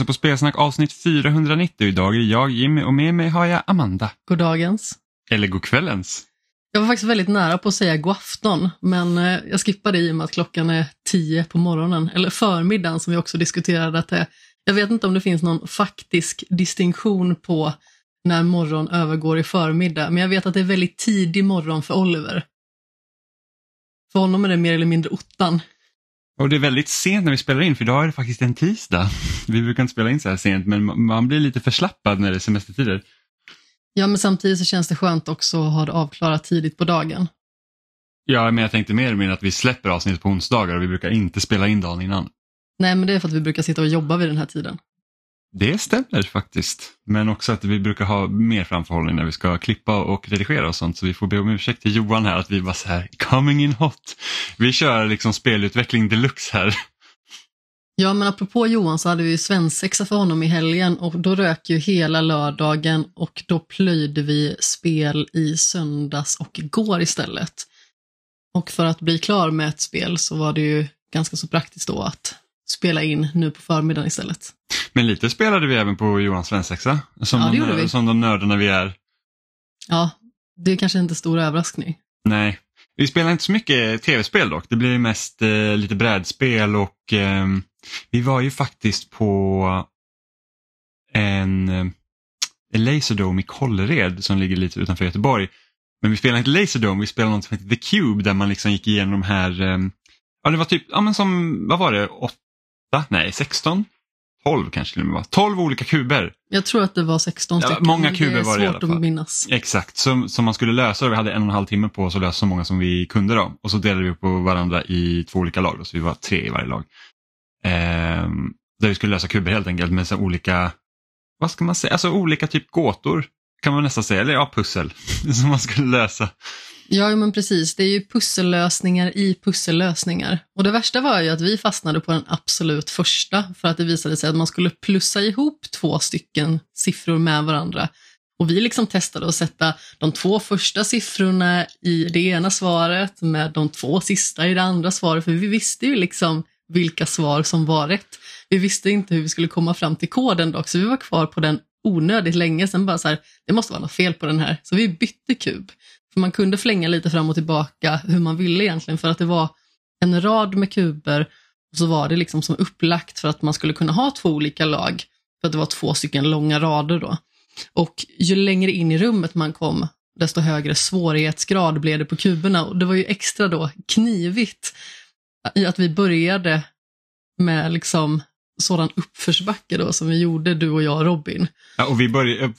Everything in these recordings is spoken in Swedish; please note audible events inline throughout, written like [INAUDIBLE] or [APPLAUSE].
Lyssnar på Spelsnack avsnitt 490 idag är jag Jimmy och med mig har jag Amanda. Goddagens. Eller godkvällens. Jag var faktiskt väldigt nära på att säga god afton, men eh, jag skippade i och med att klockan är tio på morgonen, eller förmiddagen som vi också diskuterade att det. Jag vet inte om det finns någon faktisk distinktion på när morgon övergår i förmiddag, men jag vet att det är väldigt tidig morgon för Oliver. För honom är det mer eller mindre ottan. Och det är väldigt sent när vi spelar in för idag är det faktiskt en tisdag. Vi brukar inte spela in så här sent men man blir lite förslappad när det är semestertider. Ja, men samtidigt så känns det skönt också att ha det avklarat tidigt på dagen. Ja, men jag tänkte mer med att vi släpper avsnittet på onsdagar och vi brukar inte spela in dagen innan. Nej, men det är för att vi brukar sitta och jobba vid den här tiden. Det stämmer faktiskt. Men också att vi brukar ha mer framförhållning när vi ska klippa och redigera och sånt. Så vi får be om ursäkt till Johan här att vi bara så här, coming in hot. Vi kör liksom spelutveckling deluxe här. Ja, men apropå Johan så hade vi ju svensexa för honom i helgen och då rök ju hela lördagen och då plöjde vi spel i söndags och igår istället. Och för att bli klar med ett spel så var det ju ganska så praktiskt då att spela in nu på förmiddagen istället. Men lite spelade vi även på Johans svensexa. Som, Ja, de, vi. som de nördarna vi är. Ja, det är kanske inte stor överraskning. Nej, vi spelar inte så mycket tv-spel dock. Det blir mest eh, lite brädspel och eh, vi var ju faktiskt på en, eh, Laserdome i Kållered som ligger lite utanför Göteborg. Men vi spelade inte Laserdome, vi spelade något som heter The Cube där man liksom gick igenom de här, eh, ja det var typ, ja men som, vad var det, nej 16? 12 kanske till och med var. 12 olika kuber. Jag tror att det var 16 Ja, stycken. många men kuber det var det i alla svårt fall. att minnas. Exakt, som, som man skulle lösa. Vi hade en och en halv timme på oss att lösa så många som vi kunde. Då. Och så delade vi på varandra i två olika lag, då, så vi var tre i varje lag. Ehm, där vi skulle lösa kuber helt enkelt med så olika, vad ska man säga, alltså olika typ gåtor kan man nästan säga, eller ja, pussel [LAUGHS] som man skulle lösa. Ja, men precis. Det är ju pussellösningar i pussellösningar. Och det värsta var ju att vi fastnade på den absolut första för att det visade sig att man skulle plussa ihop två stycken siffror med varandra. Och vi liksom testade att sätta de två första siffrorna i det ena svaret med de två sista i det andra svaret, för vi visste ju liksom vilka svar som var rätt. Vi visste inte hur vi skulle komma fram till koden dock, så vi var kvar på den onödigt länge. Sen bara så här, det måste vara något fel på den här, så vi bytte kub. För man kunde flänga lite fram och tillbaka hur man ville egentligen för att det var en rad med kuber och så var det liksom som upplagt för att man skulle kunna ha två olika lag. För att det var två stycken långa rader då. Och ju längre in i rummet man kom, desto högre svårighetsgrad blev det på kuberna. Och det var ju extra då knivigt i att vi började med liksom sådan uppförsbacke då som vi gjorde, du och jag och Robin. Ja, och vi började,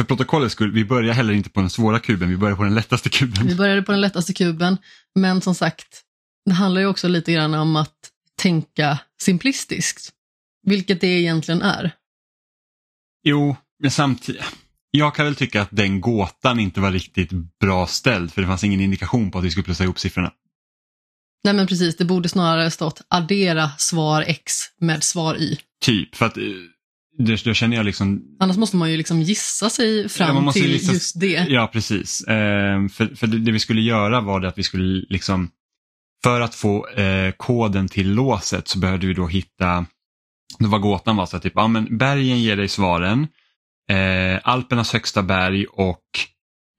för protokollets skull, vi börjar heller inte på den svåra kuben, vi börjar på den lättaste kuben. Vi började på den lättaste kuben, men som sagt, det handlar ju också lite grann om att tänka simplistiskt, vilket det egentligen är. Jo, men samtidigt. Jag kan väl tycka att den gåtan inte var riktigt bra ställd för det fanns ingen indikation på att vi skulle plussa ihop siffrorna. Nej men precis, det borde snarare stått addera svar X med svar Y. Typ, för att eh, det, då känner jag liksom... Annars måste man ju liksom gissa sig Ja, fram måste till gissa- just det. Ja, precis. Eh, för för det, det vi skulle göra var det att vi skulle liksom... För att få eh, koden till låset så behövde vi då hitta... Det var gåtan var så att typ, ja men bergen ger dig svaren. Eh, Alpernas högsta berg och...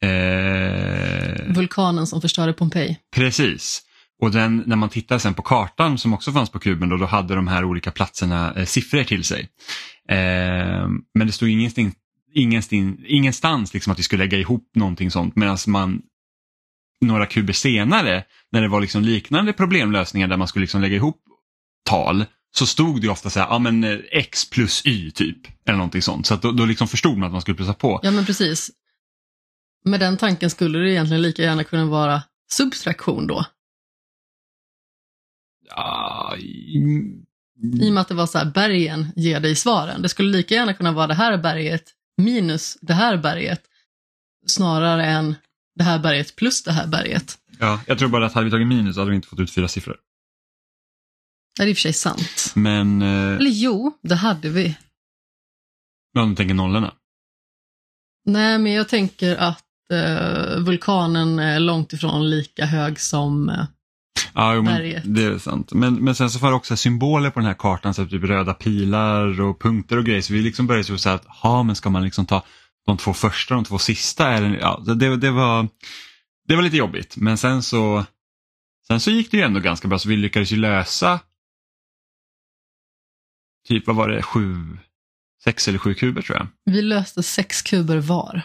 Eh, Vulkanen som förstörde Pompeji. Precis. Och den, när man tittar sen på kartan som också fanns på kuben då, då hade de här olika platserna eh, siffror till sig. Eh, men det stod ingenstans, ingenstans, ingenstans liksom att vi skulle lägga ihop någonting sånt medan man några kuber senare när det var liksom liknande problemlösningar där man skulle liksom lägga ihop tal så stod det ofta så här, ja men eh, x plus y typ. Eller någonting sånt. Så att då, då liksom förstod man att man skulle plussa på. Ja men precis. Med den tanken skulle det egentligen lika gärna kunna vara subtraktion då. Ja, mm, I och med att det var så här, bergen ger dig svaren. Det skulle lika gärna kunna vara det här berget minus det här berget. Snarare än det här berget plus det här berget. ja, jag tror bara att hade vi tagit minus hade vi inte fått ut fyra siffror. Det är i och för sig sant. Men, eh, Eller jo, det hade vi. om du tänker nollorna. Nej, men jag tänker att eh, vulkanen är långt ifrån lika hög som... Eh, Ja, jo, men det är sant. Men, men sen så var det också symboler på den här kartan, så typ röda pilar och punkter och grejer. Så vi liksom började så säga att, ha men ska man liksom ta de två första och de två sista? Eller, ja, det, det, var, det var lite jobbigt, men sen så, sen så gick det ju ändå ganska bra. Så vi lyckades ju lösa typ, vad var det, sju, sex eller sju kuber tror jag. Vi löste sex kuber var.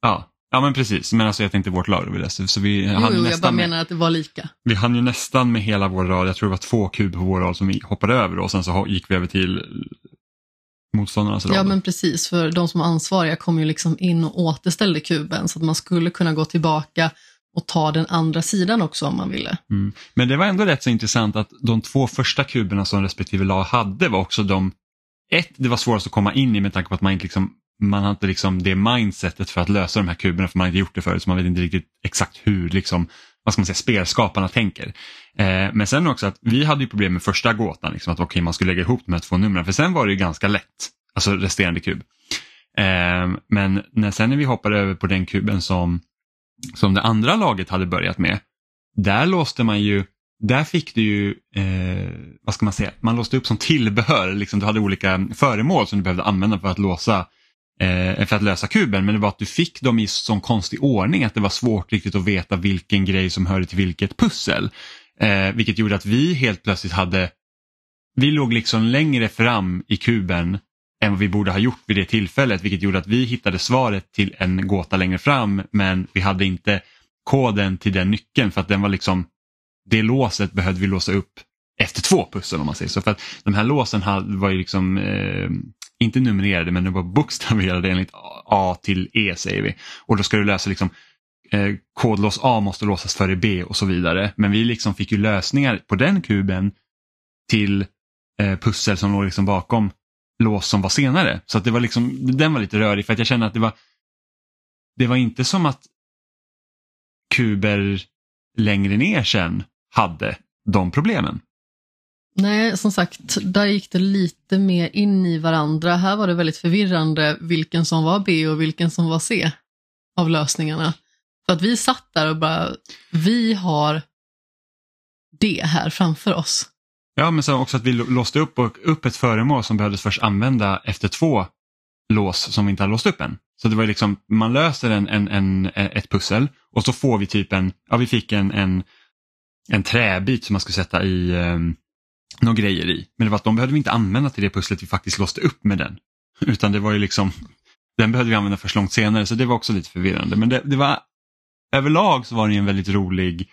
Ja, ja men precis. Men alltså jag tänkte vårt lag vi läste. Så vi Jo, hann jo, jag bara nästan med, menar att det var lika. vi hann ju nästan med hela vår rad. Jag tror det var två kuber på vår rad som vi hoppade över och sen så gick vi över till motståndarnas rad. Ja, men precis. För de som var ansvariga kom ju liksom in och återställde kuben så att man skulle kunna gå tillbaka och ta den andra sidan också om man ville. Mm. Men det var ändå rätt så intressant att de två första kuberna som respektive lag hade var också de, ett, det var svårast att komma in i med tanke på att man inte liksom man hade liksom det mindsetet för att lösa de här kuberna för man har inte gjort det förut så man vet inte riktigt exakt hur liksom, vad ska man säga, spelskaparna tänker. Eh, men sen också att vi hade ju problem med första gåtan, liksom, att okej man skulle lägga ihop de här två numren för sen var det ju ganska lätt, alltså resterande kub. Eh, men när, sen när vi hoppade över på den kuben som, som det andra laget hade börjat med, där låste man ju där fick du ju, eh, vad ska man säga, man låste upp som tillbehör, liksom, du hade olika föremål som du behövde använda för att låsa eh, för att lösa kuben men det var att du fick dem i sån konstig ordning att det var svårt riktigt att veta vilken grej som hörde till vilket pussel. Eh, vilket gjorde att vi helt plötsligt hade, vi låg liksom längre fram i kuben än vad vi borde ha gjort vid det tillfället vilket gjorde att vi hittade svaret till en gåta längre fram men vi hade inte koden till den nyckeln för att den var liksom, det låset behövde vi låsa upp efter två pussel om man säger så. För att de här låsen var ju liksom eh, inte numrerade men de var bokstaverade enligt A till E säger vi. Och då ska du lösa liksom eh, kodlås A måste låsas före B och så vidare. Men vi liksom fick ju lösningar på den kuben till eh, pussel som låg liksom bakom lås som var senare. Så att det var liksom, den var lite rörig för att jag kände att det var det var inte som att kuber längre ner sen hade de problemen. Nej, som sagt, där gick det lite mer in i varandra. Här var det väldigt förvirrande vilken som var B och vilken som var C av lösningarna. För att vi satt där och bara, vi har det här framför oss. Ja, men sen också att vi låste upp, och, upp ett föremål som behövdes först använda efter två lås som vi inte hade låst upp än. Så det var liksom, man löser en, en, en, ett pussel och så får vi typ en, ja vi fick en, en, en träbit som man skulle sätta i um, några grejer i. Men det var att de behövde vi inte använda till det pusslet vi faktiskt låste upp med den. [LAUGHS] Utan det var ju liksom, den behövde vi använda först långt senare så det var också lite förvirrande. Men det, det var, överlag så var det en väldigt rolig,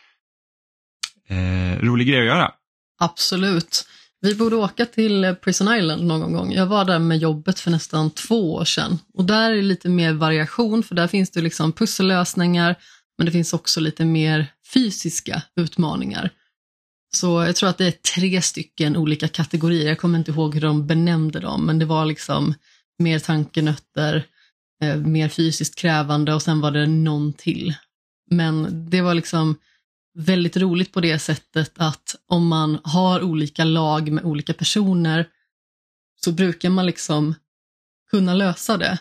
eh, rolig grej att göra. Absolut. Vi borde åka till Prison Island någon gång. Jag var där med jobbet för nästan två år sedan. Och där är det lite mer variation för där finns det liksom pussellösningar men det finns också lite mer fysiska utmaningar. Så jag tror att det är tre stycken olika kategorier. Jag kommer inte ihåg hur de benämnde dem men det var liksom mer tankenötter, eh, mer fysiskt krävande och sen var det någon till. Men det var liksom väldigt roligt på det sättet att om man har olika lag med olika personer så brukar man liksom kunna lösa det.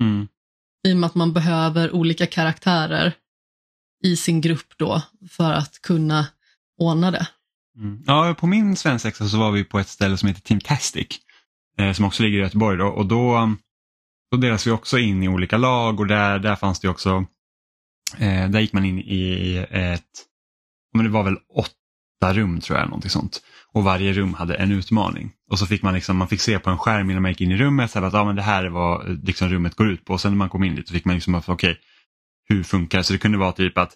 Mm. I och med att man behöver olika karaktärer i sin grupp då för att kunna ordna det. Mm. Ja, på min svensexa så var vi på ett ställe som heter Teamtastic eh, som också ligger i Göteborg då, och då, mm, då delas vi också in i olika lag och där, där fanns det också Eh, där gick man in i ett, men det var väl åtta rum tror jag, någonting sånt. Och varje rum hade en utmaning. Och så fick man liksom, man fick se på en skärm innan man gick in i rummet, så att ah, men det här är vad eh, liksom, rummet går ut på. Och sen när man kom in dit så fick man liksom, okej, okay, hur funkar det? Så det kunde vara typ att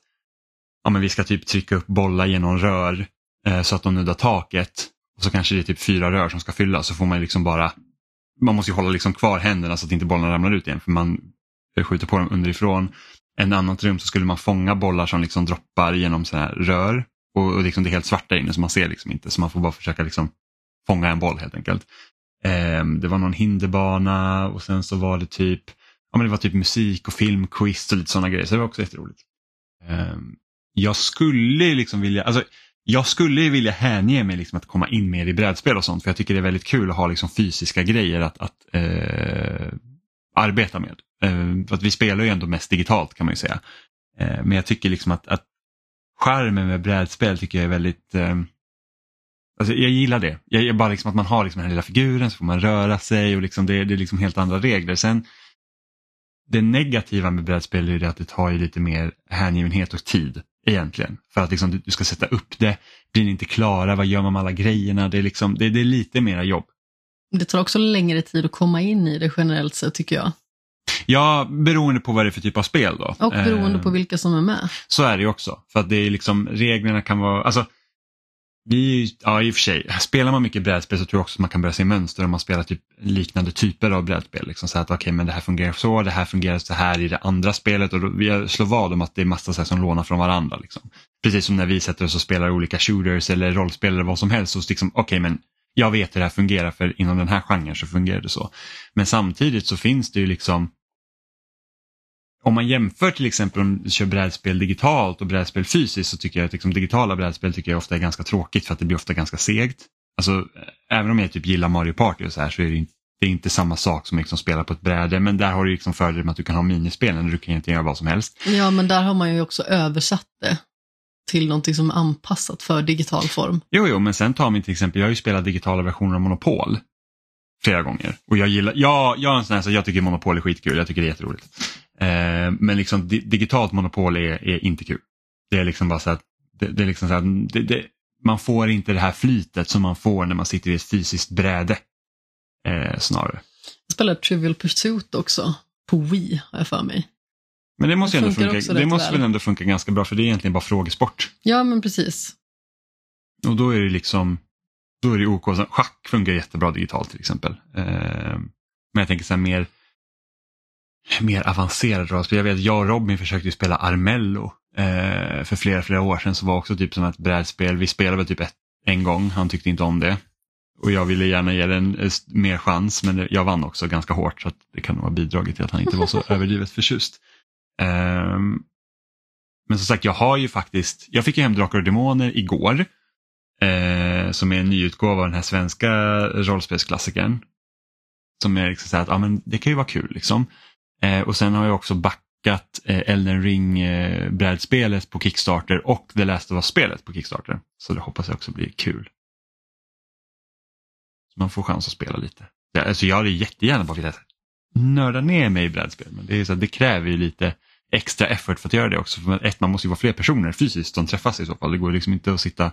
ja, men vi ska typ trycka upp bollar genom rör eh, så att de nuddar taket. Och så kanske det är typ fyra rör som ska fyllas så får man liksom bara, man måste ju hålla liksom kvar händerna så att inte bollarna ramlar ut igen för man skjuter på dem underifrån en annat rum så skulle man fånga bollar som liksom droppar genom så här rör och, och liksom det är helt svart där inne så man ser liksom inte så man får bara försöka liksom fånga en boll helt enkelt. Eh, det var någon hinderbana och sen så var det typ ja, men det var typ musik och filmquiz och lite sådana grejer så det var också jätteroligt. Ehm, jag skulle liksom vilja, alltså jag skulle vilja hänge mig liksom att komma in mer i brädspel och sånt för jag tycker det är väldigt kul att ha liksom fysiska grejer att, att eh, arbeta med. Eh, för att vi spelar ju ändå mest digitalt kan man ju säga. Eh, men jag tycker liksom att, att charmen med brädspel tycker jag är väldigt eh, Alltså jag gillar det. Jag, jag bara liksom att man har liksom den här lilla figuren så får man röra sig och liksom det, det är liksom helt andra regler. Sen Det negativa med brädspel är det att det tar ju lite mer hängivenhet och tid egentligen. För att liksom du, du ska sätta upp det, blir ni inte klara, vad gör man med alla grejerna? Det är, liksom, det, det är lite mera jobb. Det tar också längre tid att komma in i det generellt sett tycker jag. Ja, beroende på vad det är för typ av spel då. Och beroende Eh, på vilka som är med. Så är det ju också. För att det är liksom, reglerna kan vara, alltså vi, ja i och för sig, spelar man mycket brädspel så tror jag också att man kan börja se mönster om man spelar typ liknande typer av brädspel. Liksom så att okej men det här fungerar så, det här fungerar så här i det andra spelet och då, vi slår vad om att det är massa så här som lånar från varandra. Liksom. Precis som när vi sätter oss och spelar olika shooters eller rollspel eller vad som helst. Så liksom, okej men jag vet hur det här fungerar för inom den här genren så fungerar det så. Men samtidigt så finns det ju liksom om man jämför till exempel om du kör brädspel digitalt och brädspel fysiskt så tycker jag att liksom, digitala brädspel tycker jag ofta är ganska tråkigt för att det blir ofta ganska segt. Alltså, eh, även om jag typ gillar Mario Party och så här så är det inte, det är inte samma sak som liksom spela på ett bräde men där har du liksom fördelen med att du kan ha minispelen och du kan egentligen göra vad som helst. Ja, men där har man ju också översatt det till någonting som är anpassat för digital form. Jo, jo, men sen tar vi till exempel, jag har ju spelat digitala versioner av Monopol flera gånger och jag gillar, ja, jag är en sån här, så jag tycker Monopol är skitkul, jag tycker det är jätteroligt. Eh, men liksom di digitalt Monopol är, är inte kul. Det är liksom bara så att det, det är liksom så här, det, det, man får inte det här flytet som man får när man sitter i ett fysiskt bräde. Eh, snarare. Jag spelar Trivial Pursuit också, på Wii har jag för mig. Men det måste, Det ju ändå funka, det måste väl. ändå funka ganska bra för det är egentligen bara frågesport. Ja, men precis. Och då är det liksom, då är det OK. Schack funkar jättebra digitalt till exempel. Eh, men jag tänker så här mer, mer avancerad rollspel. Jag vet jag och Robin försökte ju spela Armello eh, för flera, flera år sedan som var också typ som ett brädspel. Vi spelade väl typ ett, en gång, han tyckte inte om det. Och jag ville gärna ge den eh, mer chans men jag vann också ganska hårt så att det kan nog ha bidragit till att han inte var så [LAUGHS] överdrivet förtjust. Ehm, men som sagt, jag har ju faktiskt, jag fick ju hem Drakar och Demoner igår. Eh, som är en nyutgåva av den här svenska rollspelsklassikern. Som är liksom så här att, ja men det kan ju vara kul liksom. Eh, och sen har jag också backat eh, Elden Ring eh, brädspelet på Kickstarter och The Last of Us-spelet på Kickstarter. Så det hoppas jag också blir kul. Så man får chans att spela lite. Ja, alltså jag hade jättegärna bara velat nörda ner mig i brädspel men det, är så det kräver ju lite extra effort för att göra det också. För ett, man måste ju vara fler personer fysiskt som träffas i så fall. Det går liksom inte att sitta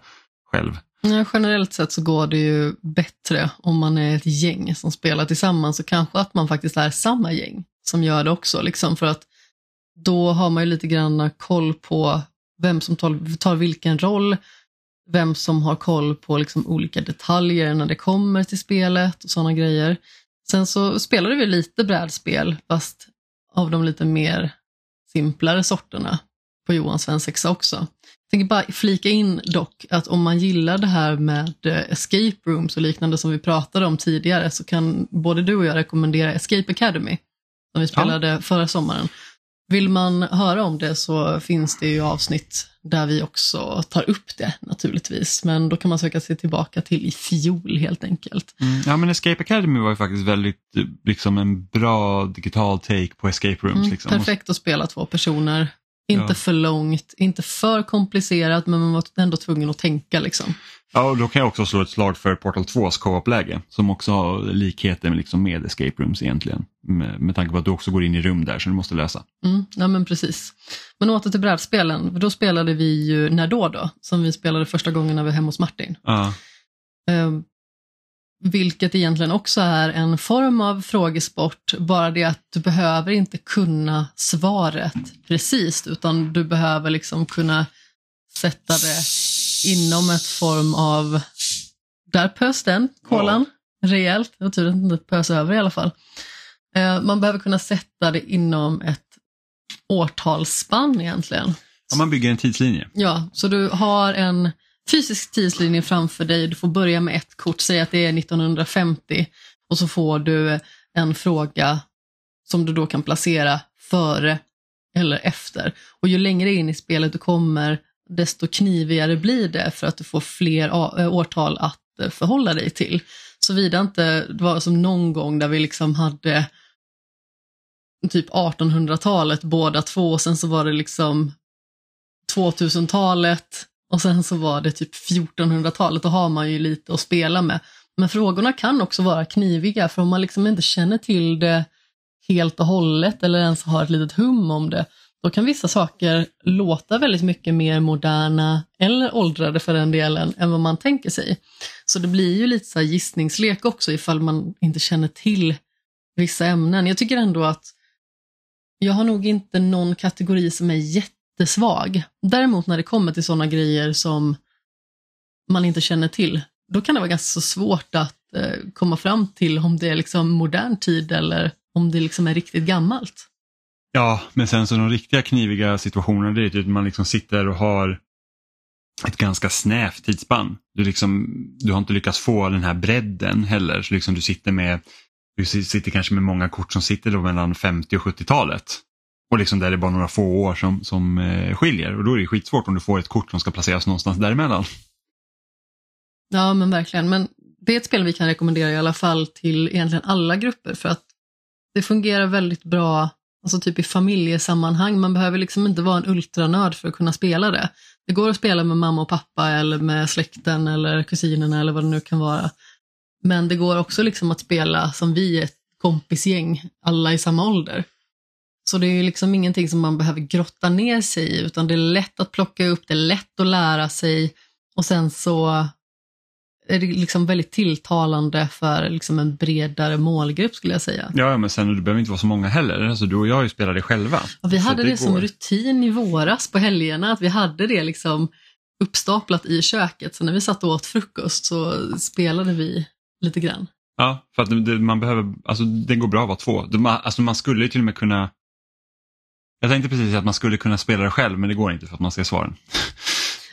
själv. Ja, generellt sett så går det ju bättre om man är ett gäng som spelar tillsammans och kanske att man faktiskt är samma gäng som gör det också. Liksom, för att då har man ju lite grann koll på vem som tar, tar vilken roll, vem som har koll på liksom olika detaljer när det kommer till spelet och sådana grejer. Sen så spelade vi lite brädspel, fast av de lite mer simplare sorterna på Johan svensexa också. Jag tänker bara flika in dock att om man gillar det här med escape rooms och liknande som vi pratade om tidigare så kan både du och jag rekommendera Escape Academy som vi spelade förra sommaren. Vill man höra om det så finns det ju avsnitt där vi också tar upp det naturligtvis. Men då kan man söka sig tillbaka till i fjol helt enkelt. Ja men Escape Academy var ju faktiskt väldigt liksom en bra digital take på escape rooms. Mm, liksom. perfekt att spela två personer. Inte Ja. för långt, inte för komplicerat men man var ändå tvungen att tänka liksom. Ja, och då kan jag också slå ett slag för Portal 2s co-op-läge som också har likheter med, liksom, med escape rooms egentligen. Med, med tanke på att du också går in i rum där som du måste lösa. Mm, ja men precis. Men åter till brädspelen, för då spelade vi ju När då då, som vi spelade första gången när vi var hemma hos Martin. Ja, Eh, vilket egentligen också är en form av frågesport, bara det att du behöver inte kunna svaret precis, utan du behöver liksom kunna sätta det inom ett form av, där pös den, kolan, rejält, jag tur att det inte pös över i alla fall. Eh, man behöver kunna sätta det inom ett årtalsspann egentligen. ja man bygger en tidslinje. Ja, så du har en fysisk tidslinje framför dig. Du får börja med ett kort, säg att det är 1950 och så får du en fråga som du då kan placera före eller efter. Och ju längre in i spelet du kommer, desto knivigare blir det för att du får fler eh, årtal att eh, förhålla dig till. Såvida inte det var som någon gång där vi liksom hade typ 1800-talet båda två och sen så var det liksom 2000-talet och sen så var det typ 1400-talet. Då har man ju lite att spela med. Men frågorna kan också vara kniviga för om man liksom inte känner till det helt och hållet eller ens har ett litet hum om det, då kan vissa saker låta väldigt mycket mer moderna eller åldrade för den delen än vad man tänker sig. Så det blir ju lite så gissningslek också ifall man inte känner till vissa ämnen. Jag tycker ändå att jag har nog inte någon kategori som är jättesvag. Däremot när det kommer till sådana grejer som man inte känner till, då kan det vara ganska så svårt att eh, komma fram till om det är liksom modern tid eller om det liksom är riktigt gammalt. Ja, men sen så de riktiga kniviga situationerna det är typ att man liksom sitter och har ett ganska snävt tidsspann. Du, liksom, du har inte lyckats få den här bredden heller. Så liksom du sitter med du sitter kanske med många kort som sitter då mellan 50 och 70-talet. Och liksom där det är bara några få år som, som eh, skiljer och då är det skitsvårt om du får ett kort som ska placeras någonstans däremellan. Ja men verkligen, men det är ett spel vi kan rekommendera i alla fall till egentligen alla grupper för att det fungerar väldigt bra alltså typ i familjesammanhang. Man behöver liksom inte vara en ultranörd för att kunna spela det. Det går att spela med mamma och pappa eller med släkten eller kusinerna eller vad det nu kan vara. Men det går också liksom att spela som vi, ett kompisgäng, alla i samma ålder. Så det är ju liksom ingenting som man behöver grotta ner sig i, utan det är lätt att plocka upp, det är lätt att lära sig och sen så är det liksom väldigt tilltalande för liksom en bredare målgrupp skulle jag säga. Ja, men sen det behöver inte vara så många heller. Alltså, du och jag har ju spelat det själva. Och vi hade det, det som rutin i våras på helgerna, att vi hade det liksom uppstaplat i köket. Så när vi satt och åt frukost så spelade vi lite grann. Ja, för att det, man behöver, alltså det går bra att vara två. Det, alltså man skulle ju till och med kunna jag tänkte precis att man skulle kunna spela det själv men det går inte för att man ska svaren.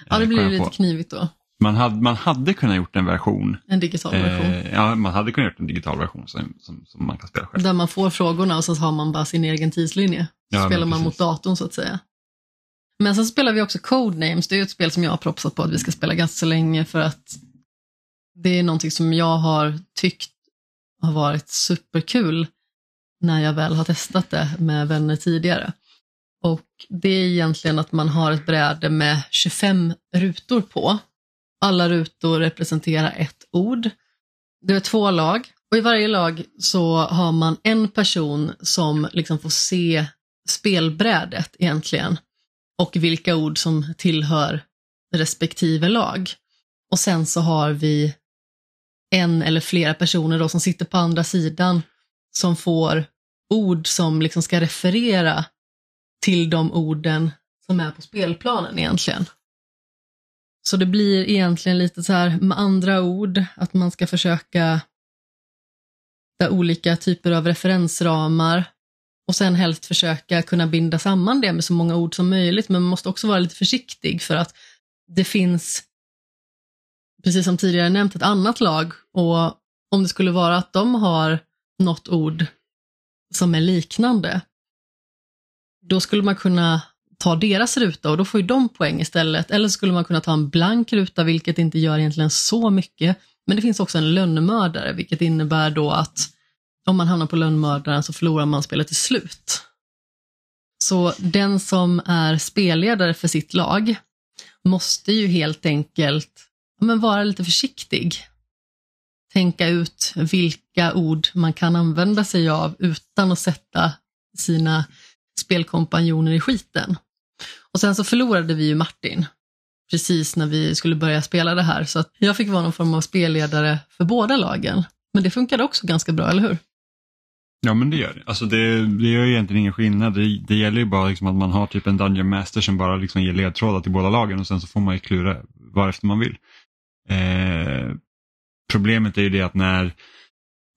Ja, det blir lite knivigt då. Man hade, man hade kunnat gjort en version. En digital version. Eh, ja, man hade kunnat gjort en digital version som, som, som, man kan spela själv. Där man får frågorna och så har man bara sin egen tidslinje. Så ja, spelar man mot datorn så att säga. Men sen spelar vi också Codenames. Det är ett spel som jag har propsat på att vi ska spela ganska så länge för att det är någonting som jag har tyckt har varit superkul när jag väl har testat det med vänner tidigare. Och det är egentligen att man har ett bräde med 25 rutor på alla rutor representerar ett ord. Det är två lag och i varje lag så har man en person som liksom får se spelbrädet egentligen och vilka ord som tillhör respektive lag. Och sen så har vi en eller flera personer då som sitter på andra sidan som får ord som liksom ska referera till de orden som är på spelplanen egentligen. Så det blir egentligen lite så här med andra ord, att man ska försöka hitta olika typer av referensramar och sen helst försöka kunna binda samman det med så många ord som möjligt, men man måste också vara lite försiktig för att det finns, precis som tidigare nämnt, ett annat lag. Och om det skulle vara att de har något ord som är liknande, då skulle man kunna ta deras ruta och då får ju de poäng istället. Eller så skulle man kunna ta en blank ruta, vilket inte gör egentligen så mycket. Men det finns också en lönnmördare, vilket innebär då att om man hamnar på lönnmördaren så förlorar man spelet till slut. Så den som är spelledare för sitt lag måste ju helt enkelt men vara lite försiktig. Tänka ut vilka ord man kan använda sig av utan att sätta sina spelkompanjoner i skiten. Och sen så förlorade vi ju Martin precis när vi skulle börja spela det här, så att jag fick vara någon form av spelledare för båda lagen. Men det funkade också ganska bra, eller hur? Ja men det gör det. Alltså det, det gör egentligen ingen skillnad. Det, det gäller ju bara liksom att man har typ en Dungeon Master som bara liksom ger ledtrådar till båda lagen och sen så får man ju klura varefter man vill. Eh, problemet är ju det att när,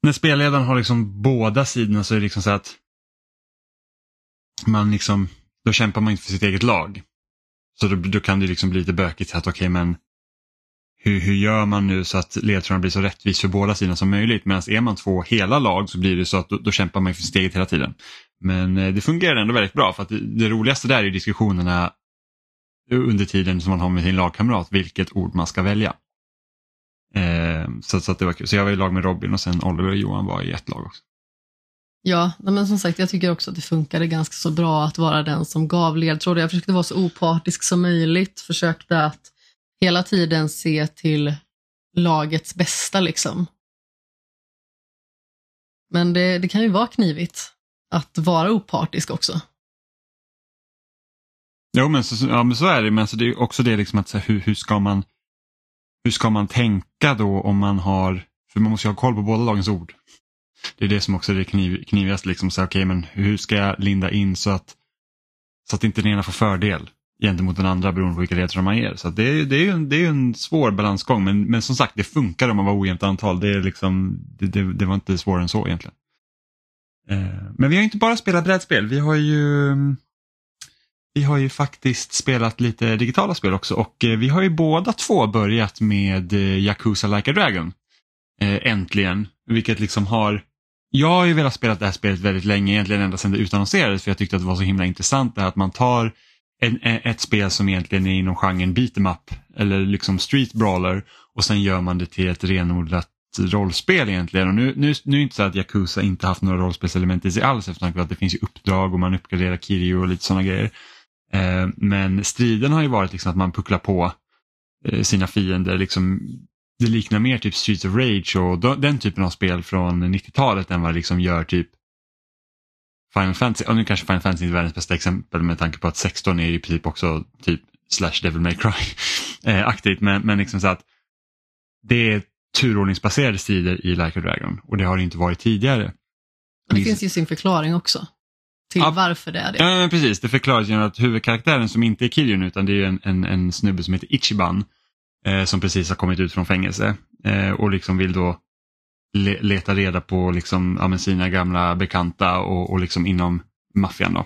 när spelledaren har liksom båda sidorna så är det liksom så att man liksom, då kämpar man inte för sitt eget lag. Så då, då kan det liksom bli lite bökigt att okej okay, men hur, hur gör man nu så att ledtrådarna blir så rättvis för båda sidorna som möjligt. Medan är man två hela lag så blir det så att då, då kämpar man för sitt eget hela tiden. Men eh, det fungerar ändå väldigt bra för att det, det roligaste där är diskussionerna under tiden som man har med sin lagkamrat vilket ord man ska välja. Eh, så, så att det var kul. Så jag var i lag med Robin och sen Oliver och Johan var i ett lag också. Ja, men som sagt, jag tycker också att det funkade ganska så bra att vara den som gav ledtrådar. Jag försökte vara så opartisk som möjligt, försökte att hela tiden se till lagets bästa liksom. Men det, det kan ju vara knivigt att vara opartisk också. Jo, men så, ja, men så är det. Men så det är också det liksom att så, hur, hur, ska man, hur ska man tänka då om man har, för man måste ju ha koll på båda lagens ord. Det är det som också är det kniv, knivigaste, liksom, så, okay, men hur ska jag linda in så att, så att inte den ena får fördel gentemot den andra beroende på vilka ledtrådar man ger. Så det, det är ju en, det är en svår balansgång men, men som sagt det funkar om man var ojämnt antal. Det, är liksom, det, det, det var inte svårare än så egentligen. Eh, men vi har inte bara spelat brädspel, vi har ju vi har ju faktiskt spelat lite digitala spel också och eh, vi har ju båda två börjat med eh, Yakuza Like a Dragon. Eh, äntligen, vilket liksom har jag har ju velat spela det här spelet väldigt länge, egentligen ända sedan det utannonserades för jag tyckte att det var så himla intressant det här att man tar en, ett spel som egentligen är inom genren beat em up eller liksom street brawler och sen gör man det till ett renodlat rollspel egentligen. Och nu, nu, nu är det inte så att Yakuza inte haft några rollspelselement i sig alls eftersom att det finns ju uppdrag och man uppgraderar Kiryu och lite sådana grejer. Eh, men striden har ju varit liksom att man pucklar på eh, sina fiender. Liksom, det liknar mer typ Streets of Rage och den typen av spel från 90-talet än vad det liksom gör typ Final Fantasy, och nu kanske Final Fantasy inte är världens bästa exempel med tanke på att 16 är i princip också typ slash Devil May Cry [LAUGHS] eh, aktigt men, men liksom så att det är turordningsbaserade strider i Like a Dragon och det har det inte varit tidigare. Det finns ju sin förklaring också till ja, varför det är det. Ja, precis. Det förklaras genom att huvudkaraktären som inte är Kiryun utan det är en, en, en snubbe som heter Ichiban eh, som precis har kommit ut från fängelse eh, och liksom vill då le, leta reda på liksom, ja, sina gamla bekanta och, och liksom inom maffian.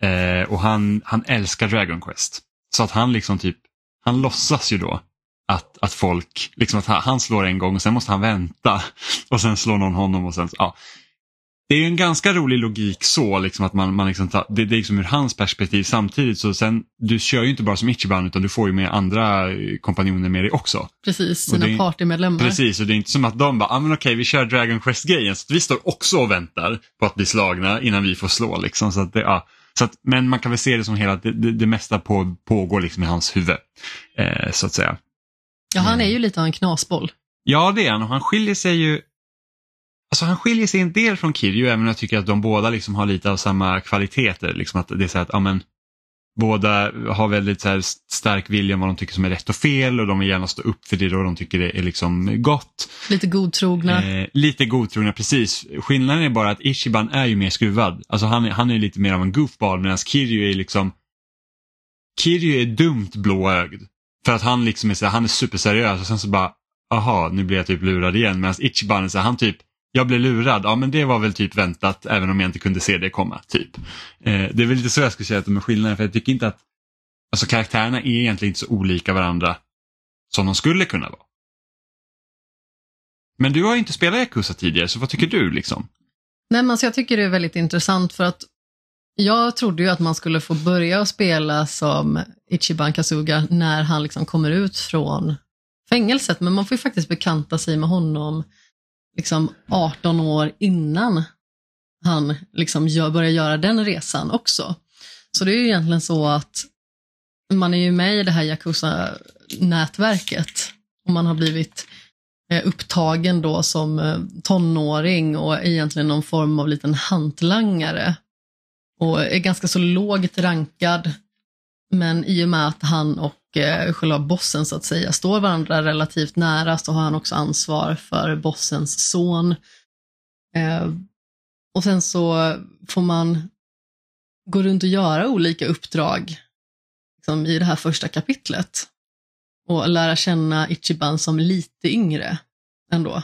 Eh, och han, han älskar Dragon Quest. Så att han liksom typ, han låtsas ju då att, att folk, liksom att han slår en gång och sen måste han vänta [LAUGHS] och sen slår någon honom och sen, ja det är en ganska rolig logik så, liksom att man, man liksom tar, det, det är liksom ur hans perspektiv samtidigt så sen, du kör ju inte bara som Ichiban utan du får ju med andra eh, kompanjoner med dig också. Precis, sina det, partymedlemmar. Precis, och det är inte som att de bara, ah, men okej vi kör Dragon Quest-grejen så vi står också och väntar på att bli slagna innan vi får slå liksom. Så att det, ja. Så att, men man kan väl se det som hela, det, det, det mesta på, pågår liksom i hans huvud. Eh, så att säga. Ja, han är ju lite av en knasboll. Ja, det är han och han skiljer sig ju Alltså han skiljer sig en del från Kirju även om jag tycker att de båda liksom har lite av samma kvaliteter. Liksom att det är så att, ja, men, båda har väldigt så här stark vilja om vad de tycker som är rätt och fel och de vill gärna stå upp för det och de tycker det är liksom gott. Lite godtrogna. Eh, lite godtrogna, precis. Skillnaden är bara att Ishiban är ju mer skruvad. Alltså han, han är lite mer av en goofball medan Kiryu är liksom Kiryu är dumt blåögd. För att han liksom är så här, han är superseriös och sen så bara, aha, nu blir jag typ lurad igen. Medan Ichiban är så här, han typ jag blev lurad, ja men det var väl typ väntat även om jag inte kunde se det komma. typ. Eh, det är väl lite så jag skulle säga att de är skillnaden för jag tycker inte att alltså, karaktärerna är egentligen inte så olika varandra som de skulle kunna vara. Men du har ju inte spelat Yakuza tidigare så vad tycker du liksom? Nej men alltså, jag tycker det är väldigt intressant för att jag trodde ju att man skulle få börja spela som Ichiban Kasuga när han liksom kommer ut från fängelset men man får ju faktiskt bekanta sig med honom liksom 18 år innan han liksom gör, börjar göra den resan också. Så det är ju egentligen så att man är ju med i det här Yakuza-nätverket och man har blivit eh, upptagen då som eh, tonåring och egentligen någon form av liten hantlangare och är ganska så lågt rankad. Men i och med att han och Eh, själva bossen så att säga står varandra relativt nära så har han också ansvar för bossens son. Eh, och sen så får man gå runt och göra olika uppdrag liksom, i det här första kapitlet och lära känna Ichiban som lite yngre ändå.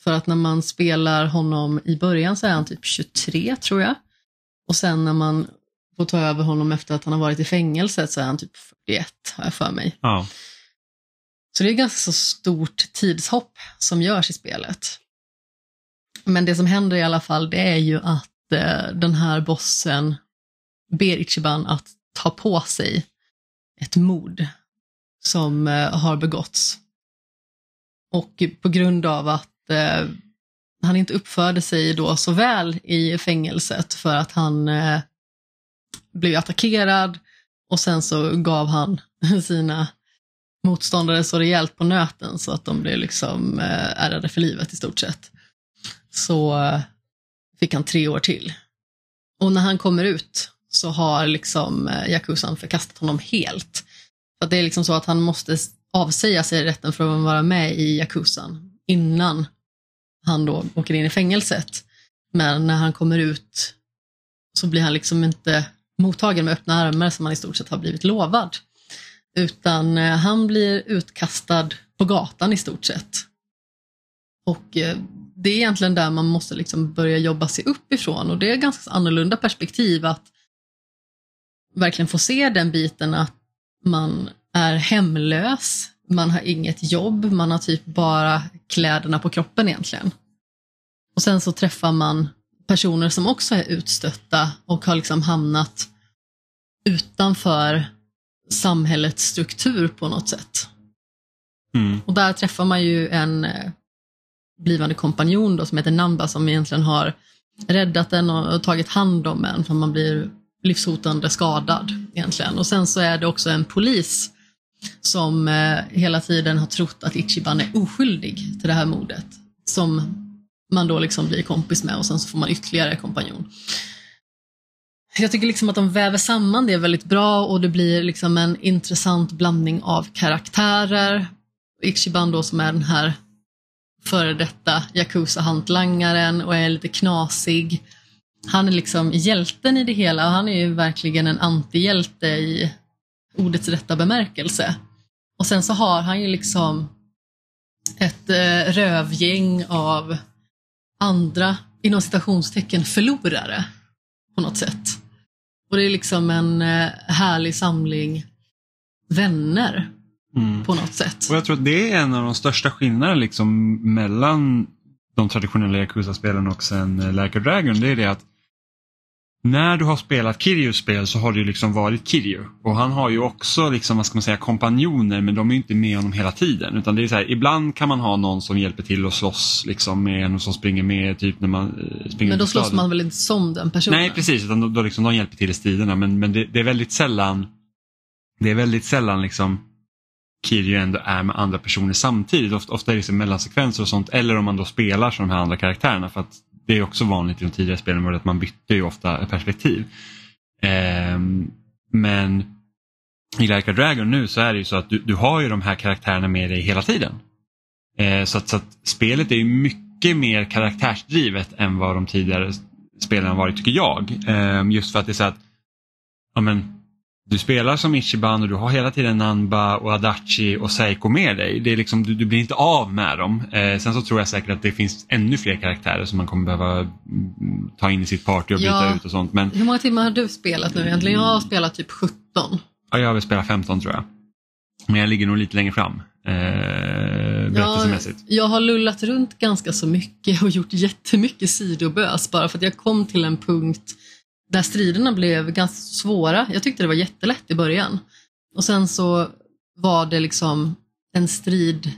För att när man spelar honom i början så är han typ 23 tror jag. Och sen när man får ta över honom efter att han har varit i fängelset så är han typ 41 har jag för mig. Ja. Så det är ganska så stort tidshopp som görs i spelet. Men det som händer i alla fall det är ju att eh, den här bossen ber Ichiban att ta på sig ett mord som eh, har begåtts. Och på grund av att eh, han inte uppförde sig då så väl i fängelset för att han eh, blev attackerad och sen så gav han [LAUGHS] sina motståndare så rejält på nöten så att de blev liksom eh, ärrade för livet i stort sett. Så eh, fick han tre år till. Och när han kommer ut så har liksom eh, Yakuzan förkastat honom helt. För det är liksom så att han måste avsäga sig rätten för att vara med i Yakuzan innan han då åker in i fängelset. Men när han kommer ut så blir han liksom inte mottagen med öppna armar som han i stort sett har blivit lovad. Utan eh, han blir utkastad på gatan i stort sett. Och eh, det är egentligen där man måste liksom börja jobba sig uppifrån och det är ganska annorlunda perspektiv att verkligen få se den biten att man är hemlös, man har inget jobb, man har typ bara kläderna på kroppen egentligen. Och sen så träffar man personer som också är utstötta och har liksom hamnat utanför samhällets struktur på något sätt. Mm. Och där träffar man ju en eh, blivande kompanjon då, som heter Namba som egentligen har räddat den och tagit hand om en för man blir livshotande skadad egentligen. Och sen så är det också en polis som eh, hela tiden har trott att Ichiban är oskyldig till det här mordet. Som man då liksom blir kompis med och sen så får man ytterligare kompanjon. Jag tycker liksom att de väver samman det väldigt bra och det blir liksom en intressant blandning av karaktärer. Ichiban då som är den här före detta Yakuza-hantlangaren och är lite knasig. Han är liksom hjälten i det hela och han är ju verkligen en antihjälte i ordets rätta bemärkelse. Och sen så har han ju liksom ett eh, rövgäng av andra, inom citationstecken, förlorare på något sätt. Och det är liksom en eh, härlig samling vänner Mm. på något sätt. Och jag tror att det är en av de största skillnaderna liksom mellan de traditionella Yakuza-spelen och sen eh, Like a Dragon. Det är det att när du har spelat Kiryus spel så har ju liksom varit Kiryu. Och han har ju också liksom, vad ska man säga, kompanjoner men de är ju inte med honom hela tiden. Utan det är så här, ibland kan man ha någon som hjälper till att slåss liksom, med en som springer med typ när man eh, springer Men då slåss man väl inte som den personen? Nej precis, utan då, då liksom, de hjälper till i striderna men, men det, det är väldigt sällan det är väldigt sällan liksom Kiryu ändå är med andra personer samtidigt. Ofta, ofta är det liksom mellansekvenser och sånt eller om man då spelar som de här andra karaktärerna för att det är också vanligt i de tidigare spelen var att man bytte ju ofta perspektiv. Ehm, men i Like a Dragon nu så är det ju så att du, du har ju de här karaktärerna med dig hela tiden. Eh, så, att, så att spelet är ju mycket mer karaktärsdrivet än vad de tidigare spelen har varit tycker jag. Eh, just för att det är så att ja, men, du spelar som Ichiban och du har hela tiden Nanba och Adachi och Seiko med dig. Det är liksom, du, du blir inte av med dem. Eh, sen så tror jag säkert att det finns ännu fler karaktärer som man kommer behöva mm, ta in i sitt party och byta Ja. ut och sånt. Men Hur många timmar har du spelat nu egentligen? Jag har spelat typ 17. ja, jag har väl spelat 15 tror jag. Men jag ligger nog lite längre fram. Eh, berättelsemässigt. jag har lullat runt ganska så mycket och gjort jättemycket sidobös bara för att jag kom till en punkt där striderna blev ganska svåra. Jag tyckte det var jättelätt i början. Och sen så var det liksom en strid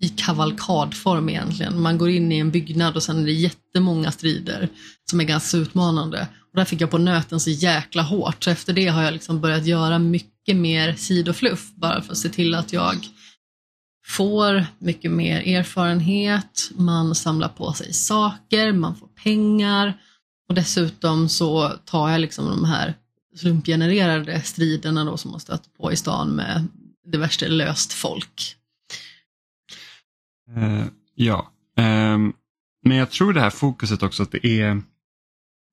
i kavalkadform egentligen. Man går in i en byggnad och sen är det jättemånga strider som är ganska utmanande. Och där fick jag på nöten så jäkla hårt. Så efter det har jag liksom börjat göra mycket mer sidofluff bara för att se till att jag får mycket mer erfarenhet, man samlar på sig saker, man får pengar och dessutom så tar jag liksom de här slumpgenererade striderna då som man stöter på i stan med diverse löst folk. Uh, ja, Ehm, men jag tror det här fokuset också att det är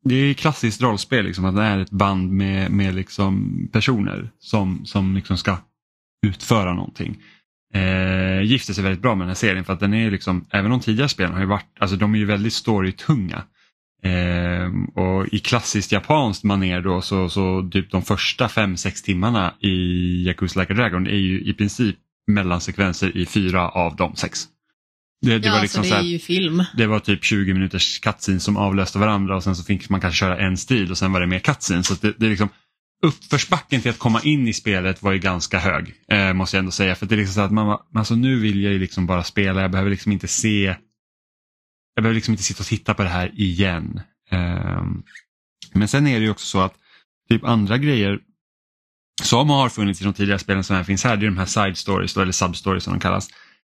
det är klassiskt rollspel, liksom, att det är ett band med, med liksom personer som, som liksom ska utföra någonting. Eh, gifter sig väldigt bra med den här serien för att den är liksom, även de tidigare spelen har ju varit, alltså de är ju väldigt storytunga. Eh, och i klassiskt japanskt manér då så, så typ de första fem sex timmarna i Yakuza Like a Dragon är ju i princip mellansekvenser i fyra av de sex. Det, det ja, var liksom alltså så det är ju film. det var typ 20 minuters cutscenes som avlöste varandra och sen så fick man kanske köra en strid och sen var det mer cutscenes. Så det, det är liksom, uppförsbacken till att komma in i spelet var ju ganska hög, eh, måste jag ändå säga. För det är liksom så att man, var- alltså nu vill jag ju liksom bara spela, jag behöver liksom inte se jag behöver liksom inte sitta och titta på det här igen. Ehm, men sen är det ju också så att typ andra grejer som har funnits i de tidigare spelen som här finns här, det är de här side stories då, eller substories som de kallas.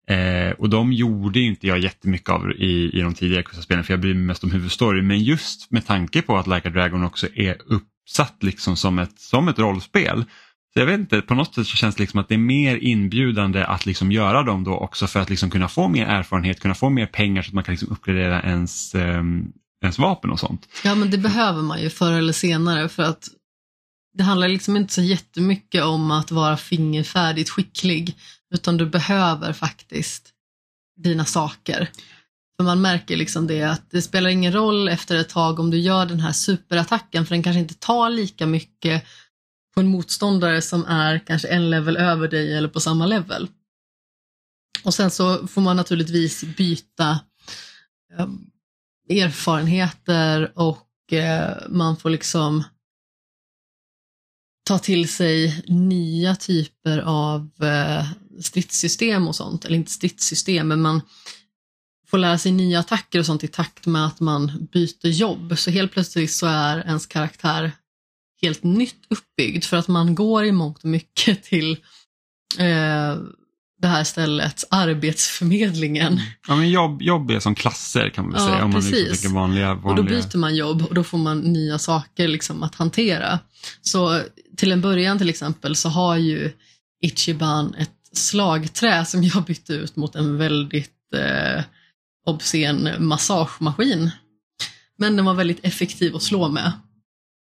Eh, och de gjorde inte jag jättemycket av i, i de tidigare Yakuza-spelen för jag bryr mig mest om huvudstory. Men just med tanke på att Like a Dragon också är uppsatt liksom som, ett, som ett rollspel. Så jag vet inte, på något sätt så känns det liksom att det är mer inbjudande att liksom göra dem då också för att liksom kunna få mer erfarenhet, kunna få mer pengar så att man kan liksom uppgradera ens, eh, ens vapen och sånt. Ja men det behöver man ju förr eller senare för att det handlar liksom inte så jättemycket om att vara fingerfärdigt skicklig utan du behöver faktiskt dina saker. För man märker liksom det att det spelar ingen roll efter ett tag om du gör den här superattacken för den kanske inte tar lika mycket på en motståndare som är kanske en level över dig eller på samma level. Och sen så får man naturligtvis byta eh, erfarenheter och eh, man får liksom ta till sig nya typer av eh, stridssystem och sånt, eller inte stridssystem, men man får lära sig nya attacker och sånt i takt med att man byter jobb. Så helt plötsligt så är ens karaktär helt nytt uppbyggd för att man går i mångt och mycket till eh, det här stället, Arbetsförmedlingen. Ja, men jobb, jobb är som klasser kan man väl Ja, säga. Om man liksom vanliga, vanliga... Och då byter man jobb och då får man nya saker liksom att hantera. Så till en början till exempel så har ju Ichiban ett slagträ som jag bytte ut mot en väldigt eh, obscen massagemaskin. Men den var väldigt effektiv att slå med.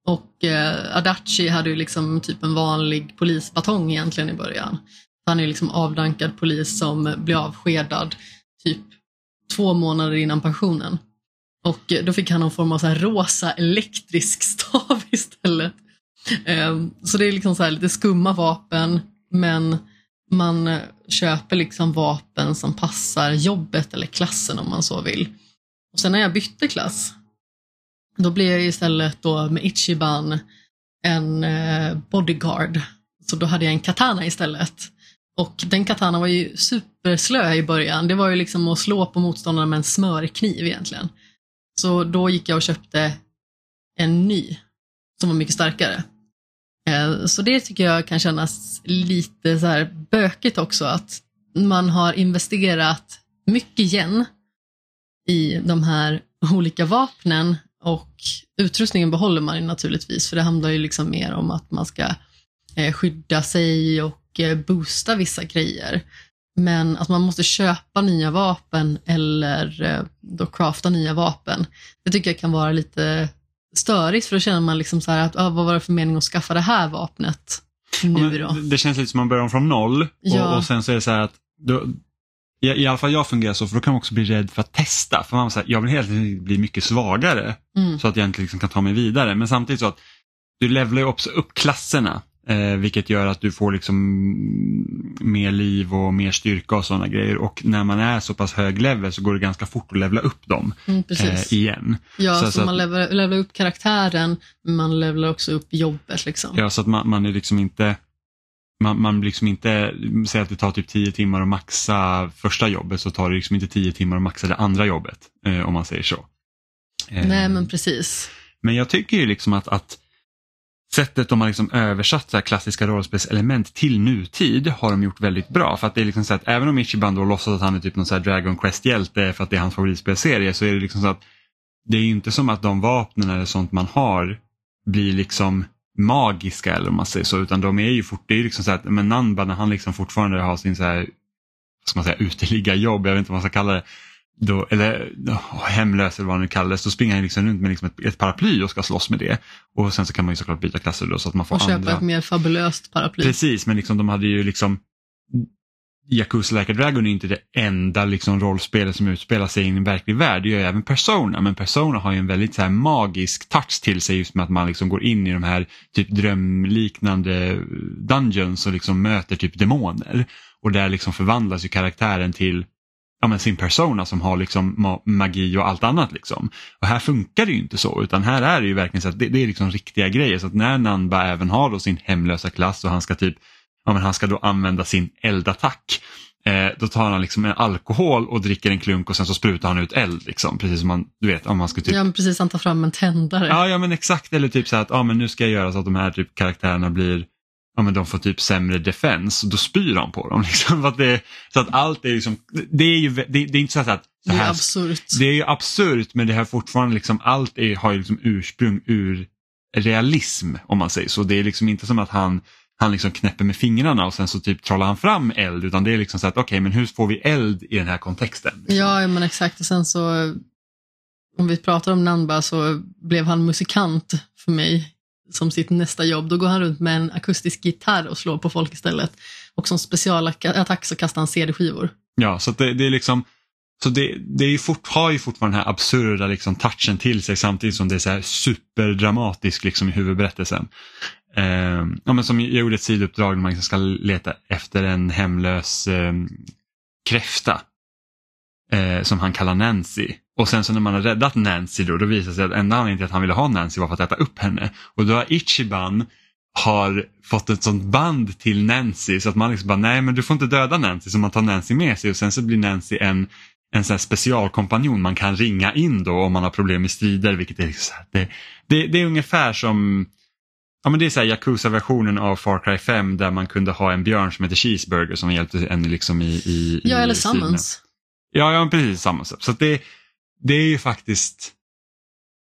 Och eh, Adachi hade ju liksom typ en vanlig polisbatong egentligen i början. Han är ju liksom avdankad polis som blir avskedad typ två månader innan pensionen. Och eh, då fick han någon form av så här rosa elektrisk [LAUGHS] stav istället. Ehm, så det är liksom så här lite skumma vapen, men man eh, köper liksom vapen som passar jobbet eller klassen om man så vill. Och sen när jag bytte klass, då blev jag istället då med Ichiban en eh, bodyguard. Så då hade jag en katana istället. Och den katana var ju superslö i början. Det var ju liksom att slå på motståndaren med en smörkniv egentligen. Så då gick jag och köpte en ny som var mycket starkare. Eh, så det tycker jag kan kännas lite så här bökigt också att man har investerat mycket igen i de här olika vapnen och utrustningen behåller man naturligtvis för det handlar ju liksom mer om att man ska eh, skydda sig och eh, boosta vissa grejer. Men att man måste köpa nya vapen eller eh, då crafta nya vapen, det tycker jag kan vara lite störigt för då känner man liksom så att ah, vad var det för mening att skaffa det här vapnet nu då? Det känns lite som man börjar om från noll Ja. och, och sen så är det så här att i, i alla fall jag fungerar så för då kan man också bli rädd för att testa. För man säger jag vill helt enkelt bli mycket svagare Mm. så att jag inte liksom kan ta mig vidare. Men samtidigt så att du levlar ju också upp klasserna eh, vilket gör att du får liksom mer liv och mer styrka och sådana grejer. Och när man är så pass hög level så går det ganska fort att levla upp dem Mm, eh, igen. ja, så- så, så att- man levlar, levlar upp karaktären, men man levlar också upp jobbet. Liksom. Ja, så att man, man är liksom inte man, man liksom inte, säg att det tar typ 10 timmar att maxa första jobbet så tar det liksom inte 10 timmar att maxa det andra jobbet. Eh, om man säger så. Eh, Nej, men precis. men jag tycker ju liksom att, att sättet de har liksom översatt så här klassiska rollspelselement till nutid har de gjort väldigt bra. För att det är liksom så att även om Ichiban då låtsas att han är typ någon så här Dragon Quest-hjälte för att det är hans favoritspelserie så är det liksom så att det är inte som att de vapnen eller sånt man har blir liksom magiska eller om man säger så utan de är ju fort, det är liksom så att men Nanba när han liksom fortfarande har sin så här, vad ska man säga, uteliggarjobb, jag vet inte vad man ska kalla det, då, eller oh, hemlös eller vad han nu kallas, då springer han liksom runt med liksom ett, ett paraply och ska slåss med det. Och sen så kan man ju såklart byta klasser då så att man får Och köpa andra. ett mer fabulöst paraply. Precis, men liksom de hade ju liksom Yakuza Like a Dragon är inte det enda liksom rollspelet som utspelar sig i en verklig värld. Det gör ju även Persona, men Persona har ju en väldigt så här magisk touch till sig just med att man liksom går in i de här typ drömliknande dungeons och liksom möter typ demoner. Och där liksom förvandlas ju karaktären till ja, men sin persona som har liksom ma- magi och allt annat. Liksom. Och här funkar det ju inte så utan här är det ju verkligen så att det, det är liksom riktiga grejer. Så att när Nanba även har då sin hemlösa klass och han ska typ ja, men han ska då använda sin eldattack Eh, då tar han liksom en alkohol och dricker en klunk och sen så sprutar han ut eld. Liksom, precis som man, du vet, om man ska typ... Ja, men precis. Han tar fram en tändare. Ja, ja men exakt. Eller typ så att ja, men nu ska jag göra så att de här typ karaktärerna blir Ja, men de får typ sämre defens och då spyr han på dem. [LAUGHS] Liksom, för att det, så att allt är liksom, det är ju det, det är inte så att så det är här, absurt. det är ju absurt men det här fortfarande liksom, allt är, har ju liksom ursprung ur realism om man säger så. Det är liksom inte som att han, han liksom knäpper med fingrarna och sen så typ trollar han fram eld utan det är liksom så att okej okay, men hur får vi eld i den här kontexten? Liksom. Ja men exakt och sen så om vi pratar om Nanba så blev han musikant för mig som sitt nästa jobb. Då går han runt med en akustisk gitarr och slår på folk istället. Och som specialattack så kastar han CD-skivor. Ja, så det, det är liksom så det, det är fort, har ju fortfarande den här absurda liksom, touchen till sig samtidigt som det är så här superdramatiskt liksom, i huvudberättelsen. Eh, ja, men som jag gjorde ett sidouppdrag när man liksom ska leta efter en hemlös eh, kräfta eh, som han kallar Nancy. Och sen så när man har räddat Nancy då, då visar det sig att enda anledningen till att han ville ha Nancy var för att äta upp henne. Och då har Ichiban har fått ett sånt band till Nancy så att man liksom bara, nej men du får inte döda Nancy så man tar Nancy med sig och sen så blir Nancy en, en sån specialkompanjon man kan ringa in då om man har problem i strider vilket är liksom så här, det, det, det, är ungefär som Ja men det är så Yakuza-versionen av Far Cry 5 där man kunde ha en björn som heter Cheeseburger som hjälpte en liksom i, i Ja eller. Summons. Ja, ja precis sak. Så det, det är ju faktiskt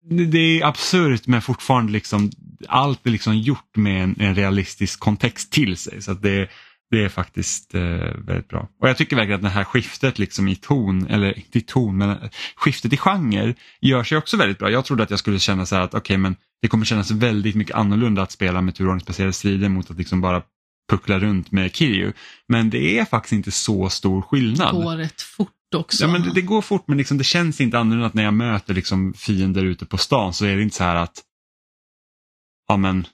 det, det är absurt men fortfarande liksom allt är liksom gjort med en, en realistisk kontext till sig. Så att det, det är faktiskt eh, väldigt bra. Och jag tycker verkligen att det här skiftet liksom i ton, eller inte i ton, men skiftet i genre gör sig också väldigt bra. Jag trodde att jag skulle känna så här att okej okay, men det kommer kännas väldigt mycket annorlunda att spela med turordningsbaserade strider mot att liksom bara puckla runt med Kiryu. Men det är faktiskt inte så stor skillnad. Det går rätt fort också. Ja, men det, det går fort men liksom, det känns inte annorlunda att när jag möter liksom, fiender ute på stan så är det inte så här att ja men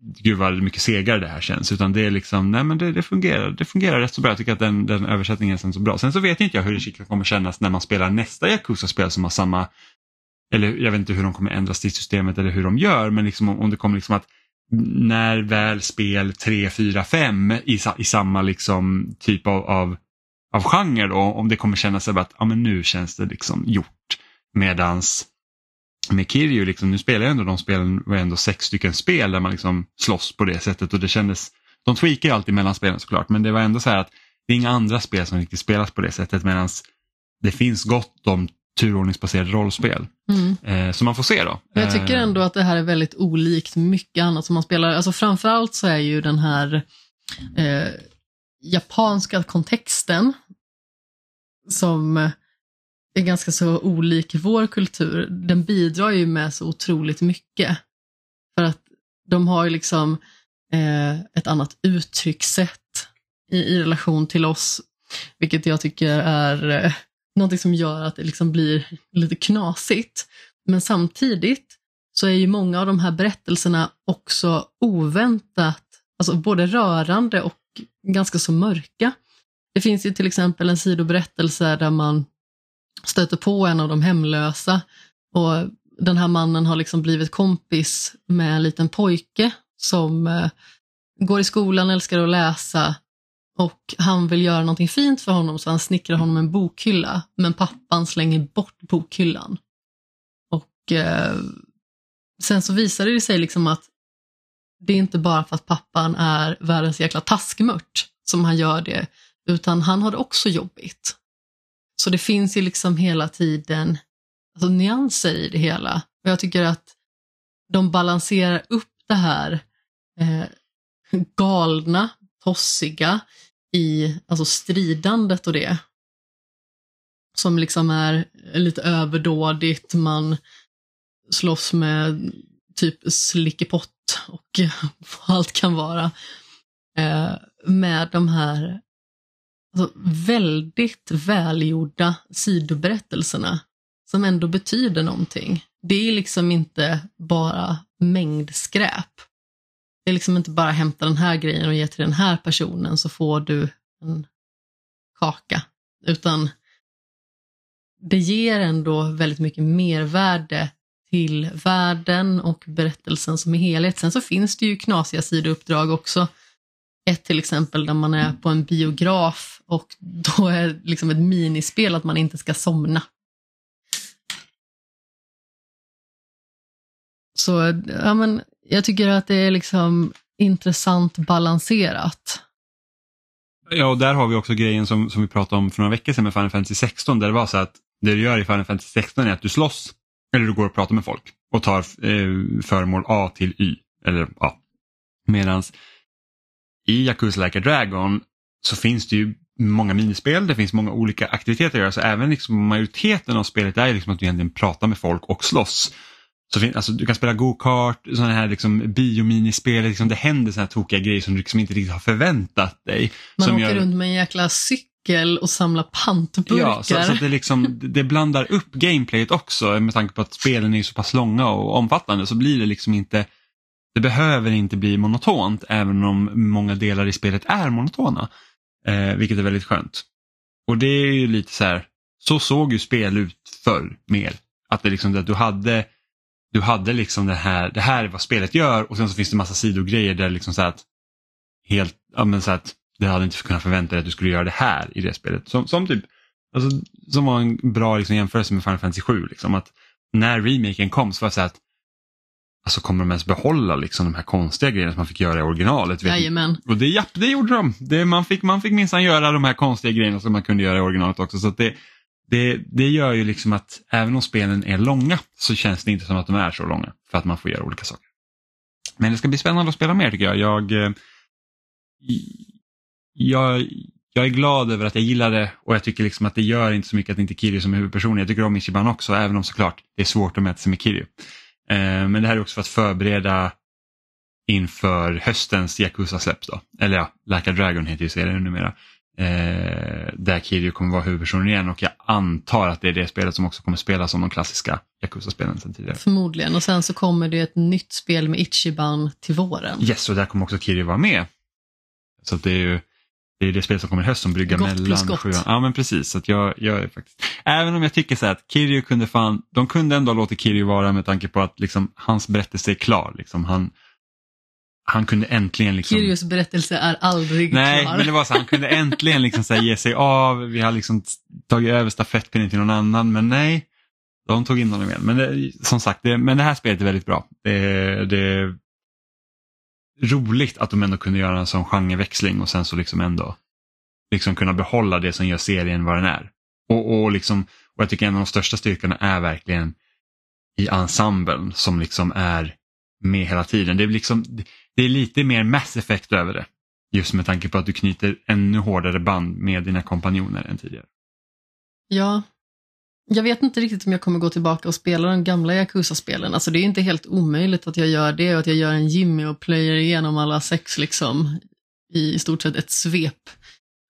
gud vad mycket segare det här känns utan det är liksom, nej men det, det, fungerar, det fungerar rätt så bra. Jag tycker att den, den översättningen känns så bra. Sen så vet inte jag hur det kommer kännas när man spelar nästa Yakuza-spel som har samma, eller jag vet inte hur de kommer ändra stridssystemet eller hur de gör men liksom om, om det kommer liksom att när väl spel 3, 4, 5 i, i samma liksom typ av, av, av genre då, om det kommer kännas som att ja, men nu känns det liksom gjort. Medans med Kirju, liksom, nu spelar jag ändå de spelen, var ändå sex stycken spel där man liksom slåss på det sättet och det kändes, de tweakar ju alltid mellan spelen såklart men det var ändå så här att det är inga andra spel som riktigt spelas på det sättet medan det finns gott om turordningsbaserade rollspel. Mm. Eh, så man får se då. Men jag tycker Eh, ändå att det här är väldigt olikt mycket annat som man spelar. Alltså framförallt så är ju den här eh, japanska kontexten som är ganska så olik vår kultur. Den bidrar ju med så otroligt mycket. För att de har ju liksom eh, ett annat uttryckssätt i, i relation till oss. Vilket jag tycker är eh, någonting som gör att det liksom blir lite knasigt. Men samtidigt så är ju många av de här berättelserna också oväntat, alltså både rörande och ganska så mörka. Det finns ju till exempel en sidoberättelse där man stöter på en av de hemlösa och den här mannen har liksom blivit kompis med en liten pojke som eh, går i skolan, älskar att läsa och han vill göra någonting fint för honom så han snickrar honom en bokhylla men pappan slänger bort bokhyllan. Och eh, sen så visar det sig liksom att det är inte bara för att pappan är världens jäkla taskmört som han gör det, utan han har det också jobbigt. Så det finns ju liksom hela tiden alltså, nyanser i det hela. Och jag tycker att de balanserar upp det här eh, galna, tossiga i alltså stridandet och det. Som liksom är lite överdådigt, man slåss med typ slickepott och [LAUGHS] vad allt kan vara. Eh, med de här alltså, väldigt välgjorda sidoberättelserna som ändå betyder någonting. Det är liksom inte bara mängdskräp. Det är liksom inte bara hämta den här grejen och ge till den här personen så får du en kaka. Utan det ger ändå väldigt mycket mervärde till världen och berättelsen som helhet. Sen så finns det ju knasiga sidouppdrag också. Ett till exempel där man är på en biograf och då är liksom ett minispel att man inte ska somna. Så ja, men, jag tycker att det är liksom intressant balanserat. Ja, och där har vi också grejen som, som vi pratade om för några veckor sedan med Final Fantasy 16 där det var så att det du gör i Final Fantasy 16 är att du slåss eller du går och pratar med folk och tar eh, föremål A till Y. Eller ja. Medans i Yakuza Like a Dragon så finns det ju många minispel, det finns många olika aktiviteter att göra så även liksom majoriteten av spelet är liksom att du egentligen pratar med folk och slåss. Så fin- alltså, du kan spela go-kart, sådana här liksom biominispel, liksom, det händer sådana här tokiga grejer som du liksom inte riktigt har förväntat dig. Man som åker gör- runt med en jäkla cykel och samlar pantburkar. Ja, så, så att det, liksom, det blandar upp gameplayet också med tanke på att spelen är så pass långa och omfattande så blir det liksom inte det behöver inte bli monotont även om många delar i spelet är monotona. Eh, vilket är väldigt skönt. Och det är ju lite så här, så såg ju spel ut förr mer. Att det liksom, att du hade du hade liksom det här, det här är vad spelet gör och sen så finns det massa sidogrejer där liksom så här att helt, ja men så att det hade inte kunnat förvänta dig att du skulle göra det här i det spelet. Som, som typ, alltså, som var en bra liksom, jämförelse med Final Fantasy 7. Liksom, att när remaken kom så var det så här att alltså kommer de ens behålla liksom, de här konstiga grejerna som man fick göra i originalet? Jajamän. Och det, japp, det gjorde de. Det, man fick, man fick minsann göra de här konstiga grejerna som man kunde göra i originalet också. Så det, det, det gör ju liksom att även om spelen är långa så känns det inte som att de är så långa för att man får göra olika saker. Men det ska bli spännande att spela mer tycker jag. Jag, eh, jag, jag är glad över att jag gillar det och jag tycker liksom att det gör inte så mycket att inte Kiryu som är huvudperson. Jag tycker om Ichiban också även om såklart det är svårt att mäta sig med Kiryu. Eh, Men det här är också för att förbereda inför höstens Yakuza-släpp. Eller ja, Like a Dragon heter ju serien numera. Eh, där Kiryu kommer vara huvudpersonen igen och jag antar att det är det spelet som också kommer spelas som de klassiska Yakuza-spelen sedan tidigare. Förmodligen. Och sen så kommer det ett nytt spel med Ichiban till våren. Yes, och där kommer också Kiryu vara med. Så det är ju det, är det spel som kommer i höst som bryggar Gott plus mellan gott. sjuan. Ja men precis, så att jag, jag är faktiskt, även om jag tycker så här att Kiryu kunde fan, de kunde ändå låta Kiryu vara med tanke på att liksom, hans berättelse är klar. Liksom, han, han kunde äntligen liksom Kiryus berättelse är aldrig Nej, klar. men det var så, han kunde äntligen liksom så ge sig av. Vi har liksom tagit över stafettpinnen till någon annan, men nej. De tog in honom igen. Men det, som sagt, det, men det här spelet är väldigt bra. Det, det roligt att de ändå kunde göra en sån genreväxling och sen så liksom ändå liksom kunna behålla det som gör serien vad den är. Och, och, liksom, och jag tycker en av de största styrkorna är verkligen i ensemblen som liksom är med hela tiden. Det är, liksom, det är lite mer Mass Effect över det. Just med tanke på att du knyter ännu hårdare band med dina kompanjoner än tidigare. Ja. Jag vet inte riktigt om jag kommer gå tillbaka och spela de gamla Yakuza-spelen. Alltså det är inte helt omöjligt att jag gör det och att jag gör en Jimmy och plöjer igenom alla sex liksom i, i stort sett ett svep.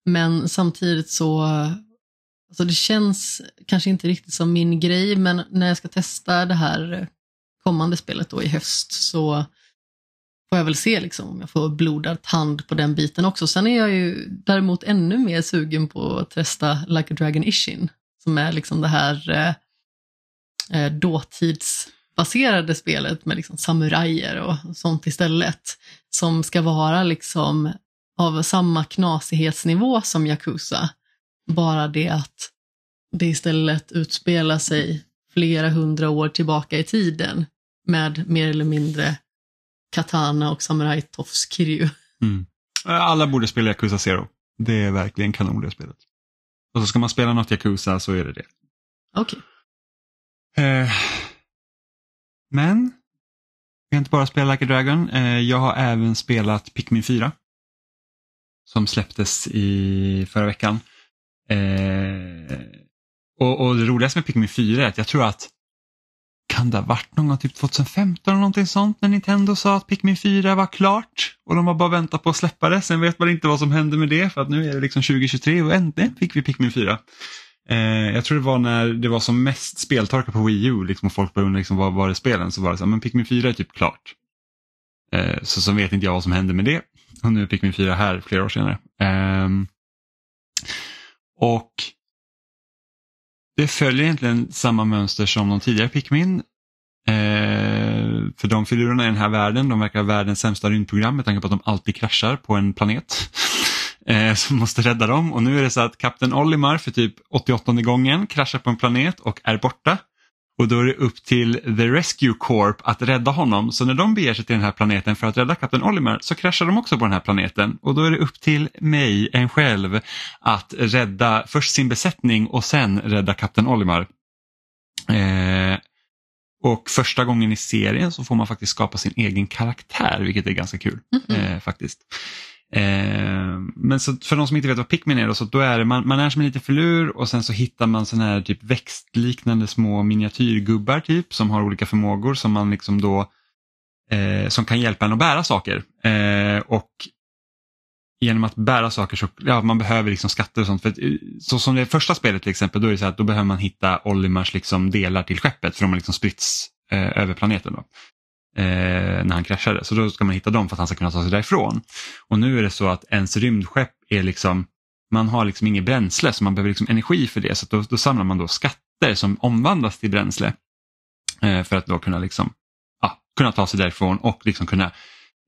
Men samtidigt så, alltså det känns kanske inte riktigt som min grej, men när jag ska testa det här kommande spelet då i höst så får jag väl se liksom om jag får blodad tand på den biten också. Sen är jag ju däremot ännu mer sugen på att testa Like a Dragon Ishin, som är liksom det här eh, eh, dåtidsbaserade spelet med liksom samurajer och sånt istället. Som ska vara liksom av samma knasighetsnivå som Yakuza. Bara det att det istället utspelar sig flera hundra år tillbaka i tiden med mer eller mindre katana och samurajtofs Kiryu. Mm. Alla borde spela Yakuza Zero. Det är verkligen kanon det spelet. Och så ska man spela något Yakuza så är det det. Okej. Eh, men, vi har inte bara spelat Like a Dragon. Eh, jag har även spelat Pikmin 4. Som släpptes i förra veckan. Eh, och, och det roligaste med Pikmin 4 är att jag tror att kan det ha varit någon gång typ 2015 eller någonting sånt när Nintendo sa att Pikmin 4 var klart och de har bara väntat på att släppa det. Sen vet man inte vad som hände med det för att nu är det liksom 2023 och äntligen fick vi Pikmin 4. Eh, jag tror det var när det var som mest speltorka på Wii U liksom, och folk började undra liksom, vad var det spelen så var det så här, men Pikmin 4 är typ klart. Eh, så, så vet inte jag vad som hände med det. Och nu är Pikmin 4 här flera år senare. Eh, och det följer egentligen samma mönster som de tidigare Pikmin. Eh, för de filurerna i den här världen, de verkar ha världens sämsta rymdprogram med tanke på att de alltid kraschar på en planet. [LAUGHS] Eh, som måste rädda dem och nu är det så att kapten Olimar för typ 88 gången kraschar på en planet och är borta. Och då är det upp till The Rescue Corp att rädda honom. Så när de beger sig till den här planeten för att rädda kapten Olimar så kraschar de också på den här planeten. Och då är det upp till mig, en själv, att rädda först sin besättning och sen rädda kapten Olimar. Eh, och första gången i serien så får man faktiskt skapa sin egen karaktär, vilket är ganska kul. Mm -hmm. eh, faktiskt. Eh, men så för de som inte vet vad Pikmin är, då, så då är det, man, man är som en liten filur och sen så hittar man sådana här typ växtliknande små miniatyrgubbar typ som har olika förmågor som man liksom då eh, som kan hjälpa en att bära saker. Eh, och genom att bära saker så, ja man behöver liksom skatter och sånt. För, eh, så som det första spelet till exempel, då är det så att då behöver man hitta Olimars liksom delar till skeppet för de har liksom spritts eh, över planeten. Då eh, när han kraschade. Så då ska man hitta dem för att han ska kunna ta sig därifrån. Och nu är det så att ens rymdskepp är liksom, man har liksom inget bränsle så man behöver liksom energi för det. Så då, då samlar man då skatter som omvandlas till bränsle. Eh, för att då kunna, liksom, ja, kunna ta sig därifrån och liksom kunna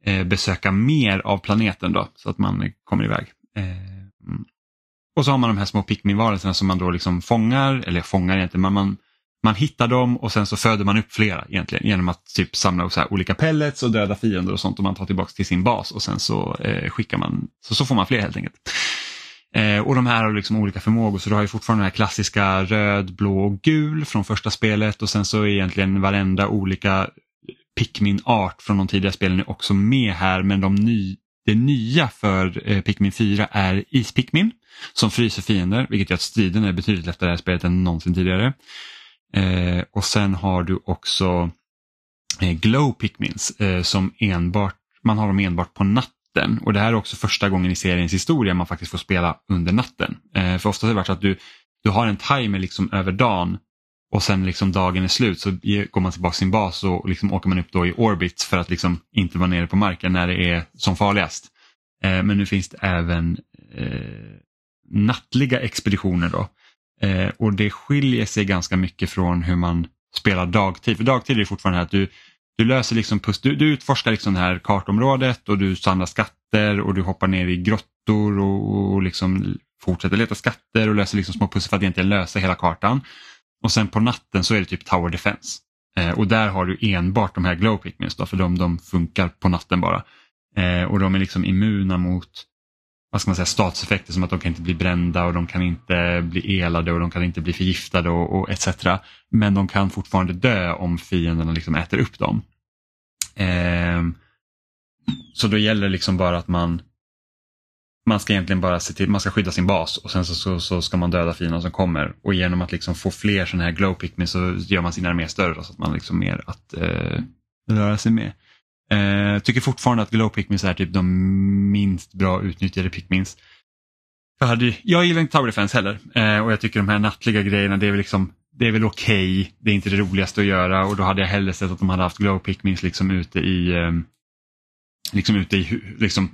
eh, besöka mer av planeten då så att man kommer iväg. Eh, mm. och så har man de här små pickmin som man då liksom fångar, eller fångar egentligen, men man man hittar dem och sen så föder man upp flera egentligen genom att typ samla så olika pellets och döda fiender och sånt och man tar tillbaka till sin bas och sen så eh, skickar man, så, så får man fler helt enkelt. Eh, och de här har liksom olika förmågor så du har ju fortfarande den här klassiska röd, blå och gul från första spelet och sen så är egentligen varenda olika Pikmin-art från de tidigare spelen är också med här men de ny, det nya för eh, Pikmin 4 är Ispikmin som fryser fiender vilket gör att striden är betydligt lättare i det här spelet än någonsin tidigare. Eh, och sen har du också eh, Glow Pickmins eh, som enbart, man har dem enbart på natten. Och det här är också första gången i seriens historia man faktiskt får spela under natten. Eh, för ofta har det varit så att du, du har en timer liksom över dagen och sen liksom dagen är slut så går man tillbaka till sin bas och liksom åker man upp då i orbit för att liksom inte vara nere på marken när det är som farligast. Eh, men nu finns det även eh, nattliga expeditioner då. Eh, och det skiljer sig ganska mycket från hur man spelar dagtid. För dagtid är fortfarande att du, du löser liksom pust, du, du utforskar liksom det här kartområdet och du samlar skatter och du hoppar ner i grottor och, och liksom fortsätter leta skatter och löser liksom små pussel för att egentligen lösa hela kartan. Och sen på natten så är det typ Tower Defense. Eh, och där har du enbart de här glow pigments då, för de, de funkar på natten bara. Eh, och de är liksom immuna mot vad ska man säga, statuseffekter som att de kan inte bli brända och de kan inte bli elade och de kan inte bli förgiftade och, och etc. Men de kan fortfarande dö om fienderna liksom äter upp dem. Eh, så då gäller det liksom bara att man man ska egentligen bara se till, man ska skydda sin bas och sen så, så, så ska man döda fienden som kommer. Och genom att liksom få fler sådana här glow pick så gör man sin armé större så att man liksom mer att eh, röra sig med. Eh, tycker fortfarande att Glow Pikmins är typ de minst bra utnyttjade Pikmins. Jag, hade, jag gillar inte Tower Defense heller eh, och jag tycker de här nattliga grejerna det är väl liksom det är väl okej, okay. det är inte det roligaste att göra och då hade jag hellre sett att de hade haft Glow Pikmins liksom ute i eh, liksom ute i liksom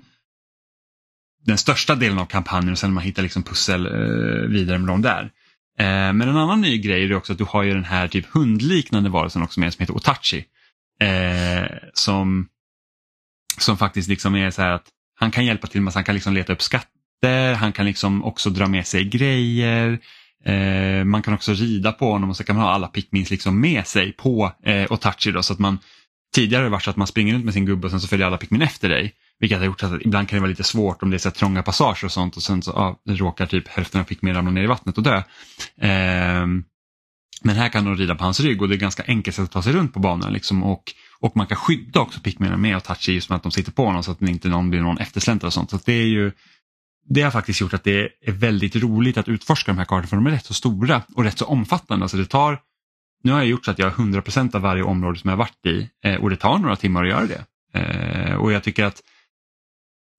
den största delen av kampanjen och sen man hittar liksom pussel eh, vidare med dem där. Eh, men en annan ny grej är också att du har ju den här typ hundliknande varelsen också med som heter Otachi. Eh, som, som faktiskt liksom är så här att han kan hjälpa till med att han kan liksom leta upp skatter, han kan liksom också dra med sig grejer. Eh, man kan också rida på honom och så kan man ha alla pickmins liksom med sig på eh, Otachi då, så att man tidigare har det varit så att man springer runt med sin gubbe och sen så följer alla pickmin efter dig. Vilket har gjort att ibland kan det vara lite svårt om det är så trånga passager och sånt och sen så ja, råkar typ hälften av pickmin ramla ner i vattnet och dö. Eh, men här kan de rida på hans rygg och det är ganska enkelt att ta sig runt på banan. Liksom, och, och man kan skydda också pickminen med och just med att de sitter på honom så att det inte någon blir någon eftersläntrad och sånt. Så det är ju det har faktiskt gjort att det är väldigt roligt att utforska de här kartorna för de är rätt så stora och rätt så omfattande. Alltså det tar, nu har jag gjort så att jag har 100% av varje område som jag varit i eh, och det tar några timmar att göra det. Eh, och jag tycker att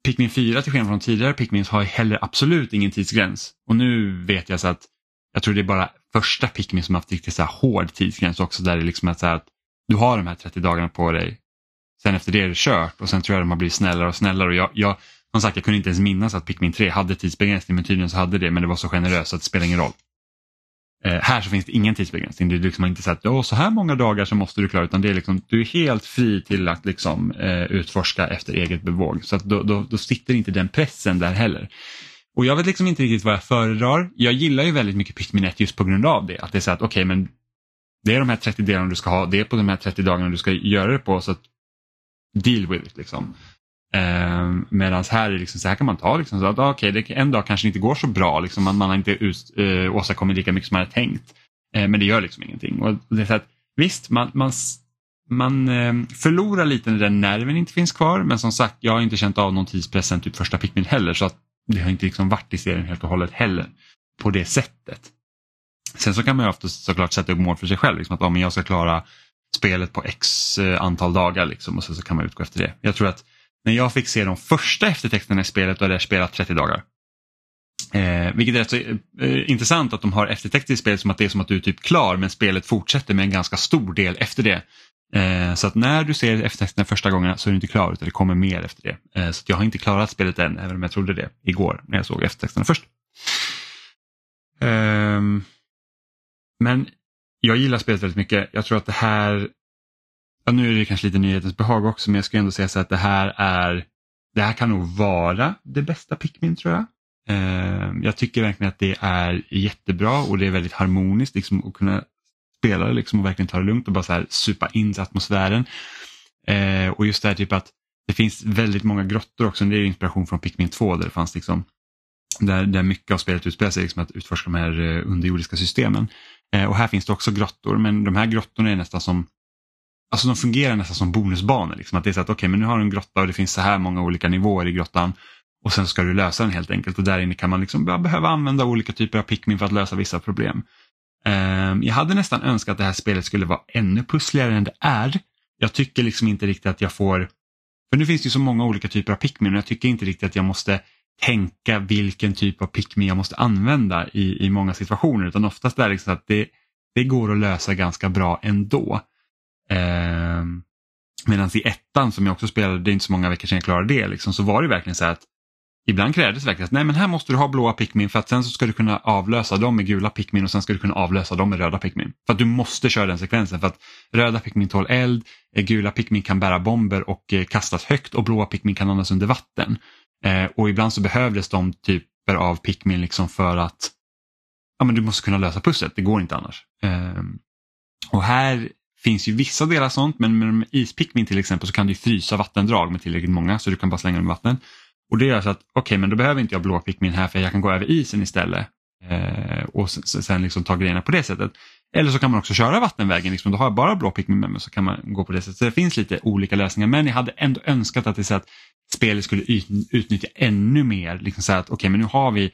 Pikmin 4 till skillnad från tidigare Pikmins har heller absolut ingen tidsgräns. Och nu vet jag så att jag tror det är bara första Pikmin som haft riktigt så här hård tidsgräns också där det liksom är så här att du har de här 30 dagarna på dig. Sen efter det är det kört och sen tror jag de har blivit snällare och snällare. Och jag, jag, som sagt, jag kunde inte ens minnas att Pikmin 3 hade tidsbegränsning men tydligen så hade det men det var så generöst att det spelar ingen roll. Eh, här så finns det ingen tidsbegränsning. Det är liksom inte så att så här många dagar så måste du klara utan det är liksom, du är helt fri till att liksom, eh, utforska efter eget bevåg. Så att då, då, då sitter inte den pressen där heller. Och jag vet liksom inte riktigt vad jag föredrar. Jag gillar ju väldigt mycket Pikmin 1 just på grund av det. Att det är så att okej okay, men det är de här 30 delarna du ska ha, det är på de här 30 dagarna du ska göra det på så att deal with it liksom. Eh, Medan här är liksom, så här kan man ta liksom, så att ah, okay, det, en dag kanske inte går så bra, liksom, man, man har inte ut, eh, åstadkommit lika mycket som man hade tänkt. Eh, men det gör liksom ingenting. Och det är så att, visst, man, man, man eh, förlorar lite när den nerven inte finns kvar men som sagt, jag har inte känt av någon tidspress sen typ första Pikmin heller så att det har inte liksom varit i serien helt och hållet heller på det sättet. Sen så kan man ju ofta såklart sätta upp mål för sig själv, liksom att om jag ska klara spelet på x eh, antal dagar liksom, och så, så kan man utgå efter det. Jag tror att när jag fick se de första eftertexterna i spelet då hade jag spelat 30 dagar. Eh, vilket är rätt så eh, intressant att de har eftertexter i spelet som att det är som att du är typ klar men spelet fortsätter med en ganska stor del efter det. Eh, så att när du ser eftertexterna första gången så är du inte klar utan det kommer mer efter det. Eh, så jag har inte klarat spelet än även om jag trodde det igår när jag såg eftertexterna först. Eh, men jag gillar spelet väldigt mycket. Jag tror att det här ja, nu är det kanske lite nyhetens behag också, men jag skulle ändå säga så att det här är, det här kan nog vara det bästa Pikmin tror jag. Eh, jag tycker verkligen att det är jättebra och det är väldigt harmoniskt liksom, att kunna spela det liksom, och verkligen ta det lugnt och bara så här supa in atmosfären. Eh, och just det här typ att det finns väldigt många grottor också, det är inspiration från Pikmin 2 där det fanns liksom där, där mycket av spelet utspelar sig, liksom att utforska de här eh, underjordiska systemen. Eh, och här finns det också grottor, men de här grottorna är nästan som Alltså de fungerar nästan som bonusbanor. Liksom. Att det är så att okej, okay, men nu har du en grotta och det finns så här många olika nivåer i grottan. Och sen ska du lösa den helt enkelt och där inne kan man liksom behöva använda olika typer av Pikmin för att lösa vissa problem. Ehm, jag hade nästan önskat att det här spelet skulle vara ännu pussligare än det är. Jag tycker liksom inte riktigt att jag får, för nu finns det ju så många olika typer av Pikmin och jag tycker inte riktigt att jag måste tänka vilken typ av Pikmin jag måste använda i, i många situationer utan oftast är det liksom att det, det går att lösa ganska bra ändå. Ehm, Medan i ettan som jag också spelade, det är inte så många veckor sedan jag klarade det, liksom, så var det verkligen så att ibland krävdes det verkligen att nej men här måste du ha blåa Pikmin för att sen så ska du kunna avlösa dem med gula Pikmin och sen ska du kunna avlösa dem med röda Pikmin. För att du måste köra den sekvensen för att röda Pikmin tål eld, eh, gula Pikmin kan bära bomber och eh, kastas högt och blåa Pikmin kan andas under vatten. Eh, och ibland så behövdes de typer av Pikmin liksom för att ja, men du måste kunna lösa pusslet, det går inte annars. Ehm, och här finns ju vissa delar sånt men med ispikmin till exempel så kan du frysa vattendrag med tillräckligt många så du kan bara slänga dem i vatten. Och det gör så att okej okay, men då behöver inte jag blå pikmin här för jag kan gå över isen istället eh, och sen, sen liksom ta grejerna på det sättet. Eller så kan man också köra vattenvägen, liksom, då har jag bara blå pikmin med mig så kan man gå på det sättet. Så det finns lite olika lösningar men jag hade ändå önskat att det så att spelet skulle utnyttja ännu mer. Liksom så att okej okay, men nu har vi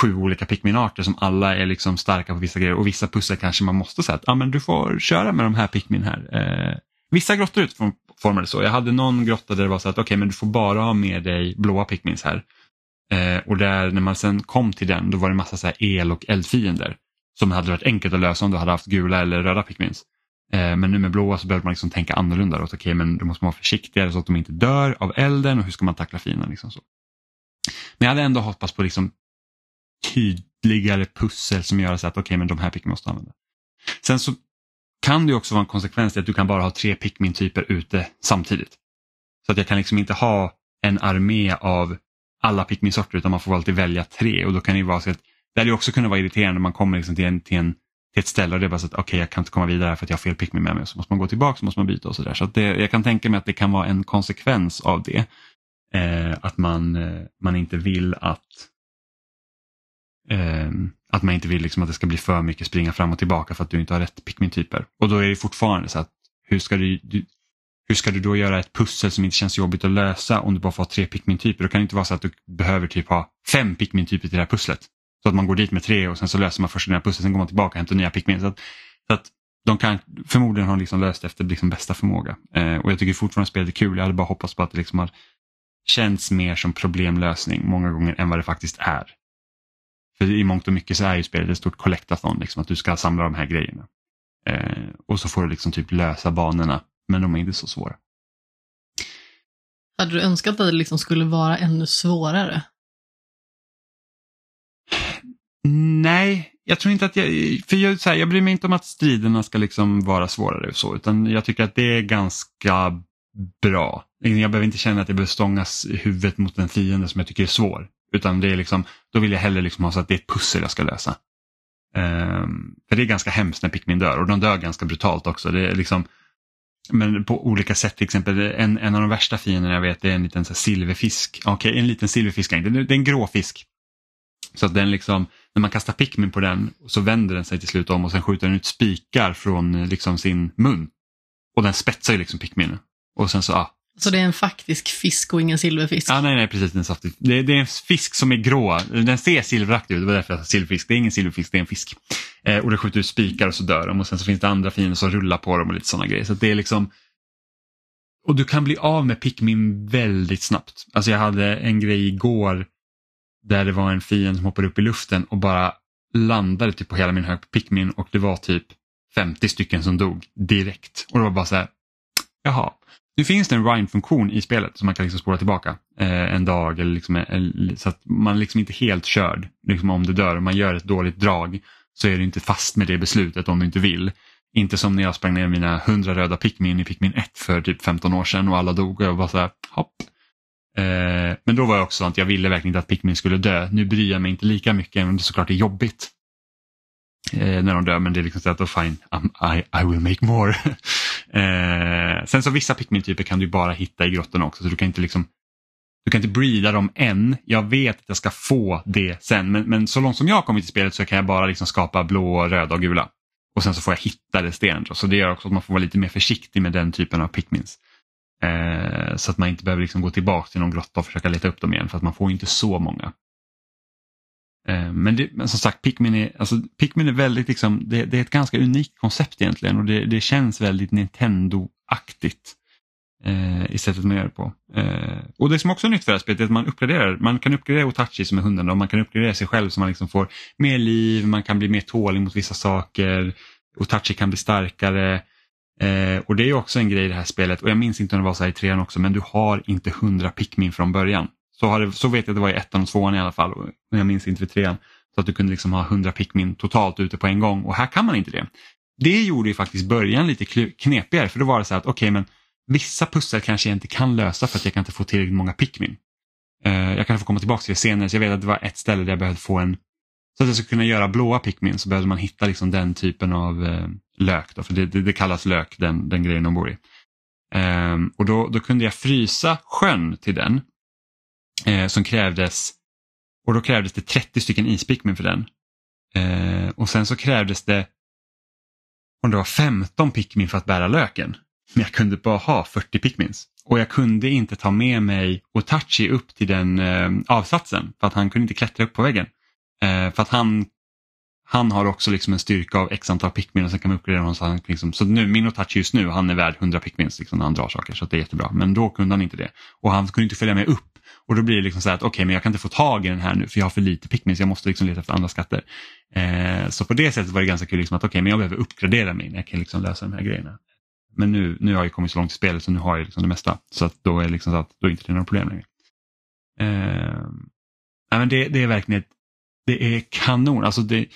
sju olika Pikmin-arter som alla är liksom starka på vissa grejer och vissa pussel kanske man måste säga att ah, men du får köra med de här Pikmin här. Eh, vissa grottor utifrån formade så. Jag hade någon grotta där det var så att okej okay, men du får bara ha med dig blåa pickmins här. Eh, och där när man sen kom till den då var det massa så el och eldfiender som hade varit enkelt att lösa om du hade haft gula eller röda pickmins. Eh, men nu med blåa så behöver man liksom tänka annorlunda. Okej, okay, men då måste man vara försiktigare så att de inte dör av elden och hur ska man tackla fienden. Liksom så. Men jag hade ändå hoppats på liksom tydligare pussel som gör så att okej, okay, men de här pickmins måste använda. Sen så kan det också vara en konsekvens att du kan bara ha tre Pikmin-typer ute samtidigt. Så att jag kan liksom inte ha en armé av alla Pikmin-sorter utan man får alltid välja tre och då kan det vara så att det hade också kunnat vara irriterande när man kommer liksom till, en, till, en, till ett ställe och det är bara så att okej okay, jag kan inte komma vidare för att jag har fel Pikmin med mig så måste man gå tillbaka så måste man byta och sådär. Så, att det, jag kan tänka mig att det kan vara en konsekvens av det. Eh, att man, eh, man inte vill att Eh, att man inte vill liksom att det ska bli för mycket springa fram och tillbaka för att du inte har rätt Pikmin-typer. Och då är det fortfarande så att hur ska du, du, hur ska du då göra ett pussel som inte känns jobbigt att lösa om du bara får ha tre Pikmin-typer? Då kan det inte vara så att du behöver typ ha fem Pikmin-typer till det här pusslet. Så att man går dit med tre och sen så löser man först den här pusslet, sen går man tillbaka och hämtar nya Pikmin. Så att, så att de kan förmodligen ha liksom löst efter liksom bästa förmåga. Eh, och jag tycker fortfarande spelet är kul. Jag hade bara hoppats på att det liksom har känts mer som problemlösning många gånger än vad det faktiskt är. För i mångt och mycket så är ju spelet ett stort collectathon, liksom, att du ska samla de här grejerna. Eh, och så får du liksom typ lösa banorna, men de är inte så svåra. Hade du önskat att det liksom skulle vara ännu svårare? Nej, jag tror inte att jag, för jag, så här, jag bryr mig inte om att striderna ska liksom vara svårare och så, utan jag tycker att det är ganska bra. Jag behöver inte känna att jag behöver stångas i huvudet mot en fiende som jag tycker är svår. Utan det är liksom, då vill jag hellre liksom ha så att det är ett pussel jag ska lösa. Um, för det är ganska hemskt när Pikmin dör och de dör ganska brutalt också. Det är liksom, men på olika sätt, till exempel en, en av de värsta fienderna jag vet är en liten så här, silverfisk. Okej, okay, en liten silverfisk, det är, det är en grå fisk. Så att den liksom, när man kastar Pikmin på den så vänder den sig till slut om och sen skjuter den ut spikar från liksom sin mun. Och den spetsar ju liksom Pikmin. Och sen så, ah, så det är en faktisk fisk och ingen silverfisk? Ah, nej, nej, precis. En saftig. Det, det, är en fisk som är grå. Den ser silveraktig ut, det var därför jag sa silverfisk. Det är ingen silverfisk, det är en fisk. Eh, och det skjuter ut spikar och så dör de och sen så finns det andra fiender som rullar på dem och lite sådana grejer. Så det är liksom... Och du kan bli av med Pikmin väldigt snabbt. Alltså jag hade en grej igår där det var en fiende som hoppade upp i luften och bara landade typ på hela min hög på Pikmin och det var typ 50 stycken som dog direkt. Och det var bara så här, jaha. Nu finns det en rhyme-funktion i spelet som man kan liksom spola tillbaka eh, en dag eller liksom, eh, eller, så att man liksom inte helt körd liksom om det dör. Om man gör ett dåligt drag så är du inte fast med det beslutet om du inte vill. Inte som när jag sprang ner mina 100 röda Pikmin i Pikmin 1 för typ 15 år sedan och alla dog och jag bara så här, hopp. Eh, men då var jag också sånt, jag ville verkligen inte att Pikmin skulle dö. Nu bryr jag mig inte lika mycket, även om det såklart är jobbigt eh, när de dör, men det är liksom så att oh, fine, um, I, I will make more. [LAUGHS] eh, sen så vissa Pikmin-typer kan du bara hitta i grottorna också, så du kan inte liksom du kan inte breeda dem än. Jag vet att jag ska få det sen, men, men så långt som jag har kommit i spelet så kan jag bara liksom skapa blå, röda och gula. Och sen så får jag hitta resterande. Så det gör också att man får vara lite mer försiktig med den typen av Pikmins. Eh, så att man inte behöver liksom gå tillbaka till någon grotta och försöka leta upp dem igen för att man får inte så många. Eh, men, det, men, som sagt, Pikmin är, alltså, Pikmin är väldigt, liksom, det, det, är ett ganska unikt koncept egentligen och det, det känns väldigt Nintendo-aktigt eh, i sättet man gör det på. Eh, och det som också är nytt för det här spelet är att man uppgraderar, man kan uppgradera Otachi som är hunden och man kan uppgradera sig själv så man liksom får mer liv, man kan bli mer tålig mot vissa saker, Otachi kan bli starkare. Eh, och det är också en grej i det här spelet och jag minns inte om det var så här i trean också men du har inte hundra Pikmin från början. Så, har det, så vet jag att det var i ettan och tvåan i alla fall, men jag minns inte för trean. Så att du kunde liksom ha 100 Pikmin totalt ute på en gång och här kan man inte det. Det gjorde ju faktiskt början lite knepigare för då var det så att okej okay, men vissa pussel kanske jag inte kan lösa för att jag kan inte få tillräckligt många Pikmin. Uh, jag kan få komma tillbaka till det senare så jag vet att det var ett ställe där jag behövde få en så att jag skulle kunna göra blåa Pikmin så behövde man hitta liksom den typen av uh, lök. Då, för det, det, det, kallas lök, den, den grejen de bor i. Um, och då, då kunde jag frysa sjön till den eh, som krävdes och då krävdes det 30 stycken ispikmin för den. Eh, och sen så krävdes det om det var 15 pikmin för att bära löken. Men jag kunde bara ha 40 pikmins. Och jag kunde inte ta med mig Otachi upp till den eh, avsatsen för att han kunde inte klättra upp på väggen. Eh, för att han, han har också liksom en styrka av x antal pikmin och sen kan man uppgradera honom. Så, han, liksom, så nu, min Otachi just nu, han är värd 100 pikmins liksom, när han drar saker så det är jättebra. Men då kunde han inte det. Och han kunde inte följa med upp och då blir det liksom så att okej, okay, men jag kan inte få tag i den här nu för jag har för lite pickmins, så jag måste liksom leta efter andra skatter. Eh, så på det sättet var det ganska kul liksom att okej, okay, men jag behöver uppgradera min, jag kan liksom lösa de här grejerna. Men nu, nu har jag kommit så långt i spelet så nu har jag liksom det mesta. Så att då är liksom så att då är inte det några problem längre. Eh, nej, men det, det är verkligen ett, det är kanon. Alltså det,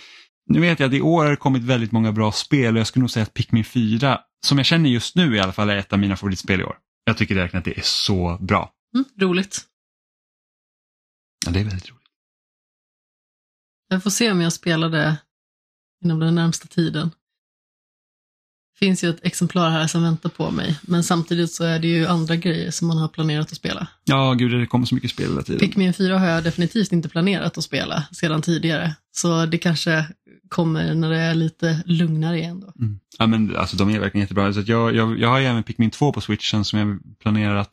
nu vet jag att i år har det kommit väldigt många bra spel och jag skulle nog säga att Pikmin 4, som jag känner just nu i alla fall, är ett av mina favoritspel i år. Jag tycker verkligen att det är så bra. Mm, roligt. Ja, det är väldigt roligt. Jag får se om jag spelar det inom den närmsta tiden. Det finns ju ett exemplar här som väntar på mig, men samtidigt så är det ju andra grejer som man har planerat att spela. Ja, gud, det kommer så mycket spel hela tiden. Pikmin 4 har jag definitivt inte planerat att spela sedan tidigare, så det kanske kommer när det är lite lugnare igen då. Mm. Ja, men alltså de är verkligen jättebra. Så jag, jag, jag har ju även Pikmin 2 på switchen som jag planerar att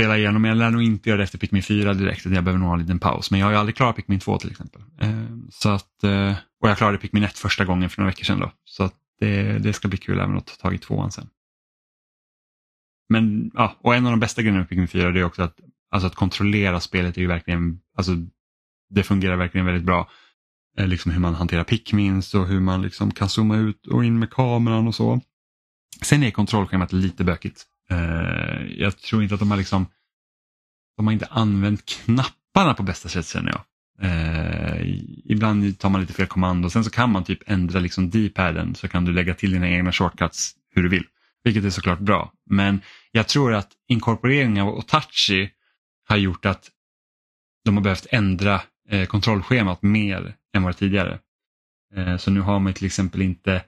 spela igenom. Jag lär nog inte göra det efter Pikmin 4 direkt, jag behöver nog ha en liten paus. Men jag har ju aldrig klarat Pikmin 2 till exempel. Eh, så att, eh, och jag klarade Pikmin 1 första gången för några veckor sedan. Då. Så att det, det ska bli kul även att ta tag i tvåan sen. Men, ja, och en av de bästa grejerna med Pikmin 4 är också att, alltså att kontrollera spelet är ju verkligen, alltså det fungerar verkligen väldigt bra. Eh, liksom hur man hanterar Pikmins och hur man liksom kan zooma ut och in med kameran och så. Sen är kontrollschemat lite bökigt. Eh, jag tror inte att de har liksom de har inte använt knapparna på bästa sätt känner jag. Eh, ibland tar man lite fel kommando. Sen så kan man typ ändra liksom D-paden så kan du lägga till dina egna shortcuts hur du vill. Vilket är såklart bra. Men jag tror att inkorporeringen av Otachi har gjort att de har behövt ändra eh, kontrollschemat mer än vad tidigare. Eh, så nu har man till exempel inte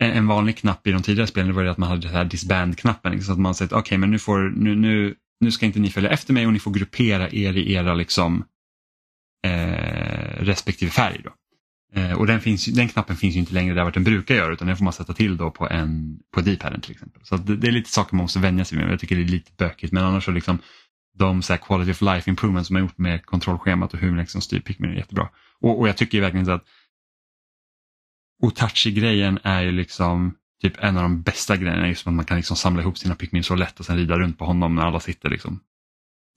en, vanlig knapp i de tidigare spelen var det att man hade den här disband-knappen. Liksom, så att man säger okej okay, men nu, får, nu, nu, nu ska inte ni följa efter mig och ni får gruppera er i era liksom, eh, respektive färg. Då. Eh, och den, finns, den knappen finns ju inte längre där vart den brukar göra utan den får man sätta till då på, en, på D-paden till exempel. Så det, det, är lite saker man måste vänja sig med. Jag tycker det är lite bökigt men annars så liksom de så quality of life improvements som man gjort med kontrollschemat och hur man liksom styr Pikmin är jättebra. Och, och jag tycker verkligen så att Otachi-grejen är ju liksom typ en av de bästa grejerna, just att man kan liksom samla ihop sina Pikmin så lätt och sen rida runt på honom när alla sitter liksom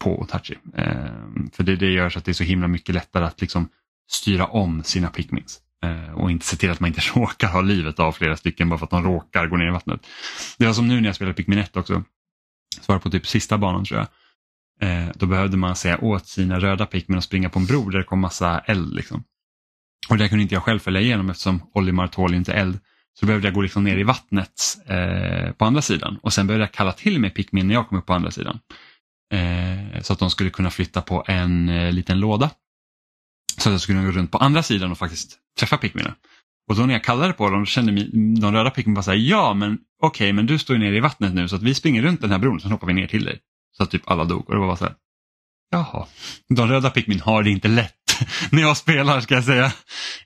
på Otachi. Eh, för det, det gör så att det är så himla mycket lättare att liksom styra om sina Pikmins. Eh, och inte se till att man inte [LAUGHS] råkar ha livet av flera stycken bara för att de råkar gå ner i vattnet. Det var som nu när jag spelade Pikmin 1 också. Så var det på typ sista banan tror jag. Eh, då behövde man säga åt sina röda Pikmin att springa på en bro där det kom massa eld. Liksom. Och det kunde inte jag själv följa igenom eftersom Olimar tål inte eld. Så behövde jag gå liksom ner i vattnet eh, på andra sidan och sen behövde jag kalla till mig Pikmin när jag kom upp på andra sidan. Eh, så att de skulle kunna flytta på en eh, liten låda. Så att jag skulle kunna gå runt på andra sidan och faktiskt träffa Pikmina. Och då när jag kallade på dem kände de röda Pikmin bara så här, ja men okej okay, men du står ju nere i vattnet nu så att vi springer runt den här bron så hoppar vi ner till dig. Så att typ alla dog och det var bara så här. Jaha, de röda Pikmin har det inte lätt [LAUGHS] när jag spelar ska jag säga.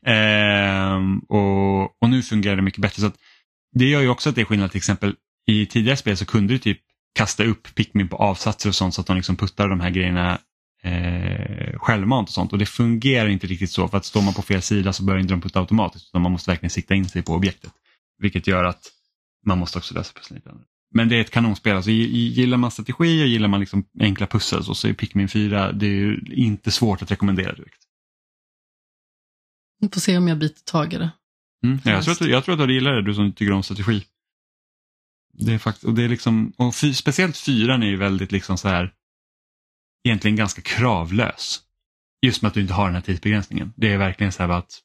Ehm, och, och nu fungerar det mycket bättre. så att Det gör ju också att det är skillnad till exempel i tidigare spel så kunde du typ kasta upp Pikmin på avsatser och sånt så att de liksom puttar de här grejerna eh, självmant och sånt och det fungerar inte riktigt så för att står man på fel sida så börjar inte de putta automatiskt utan man måste verkligen sikta in sig på objektet. Vilket gör att man måste också lösa pusslet lite. Men det är ett kanonspel. Alltså, gillar man strategi och gillar man liksom enkla pussel så är Pikmin 4 det är inte svårt att rekommendera direkt. Vi får se om jag biter tag i det. Mm, jag, tror att, jag tror att du gillar det, du som tycker om strategi. Det är fakt och det är liksom, och fy, speciellt fyran är ju väldigt liksom så här, egentligen ganska kravlös. Just med att du inte har den här tidsbegränsningen. Det är verkligen så här att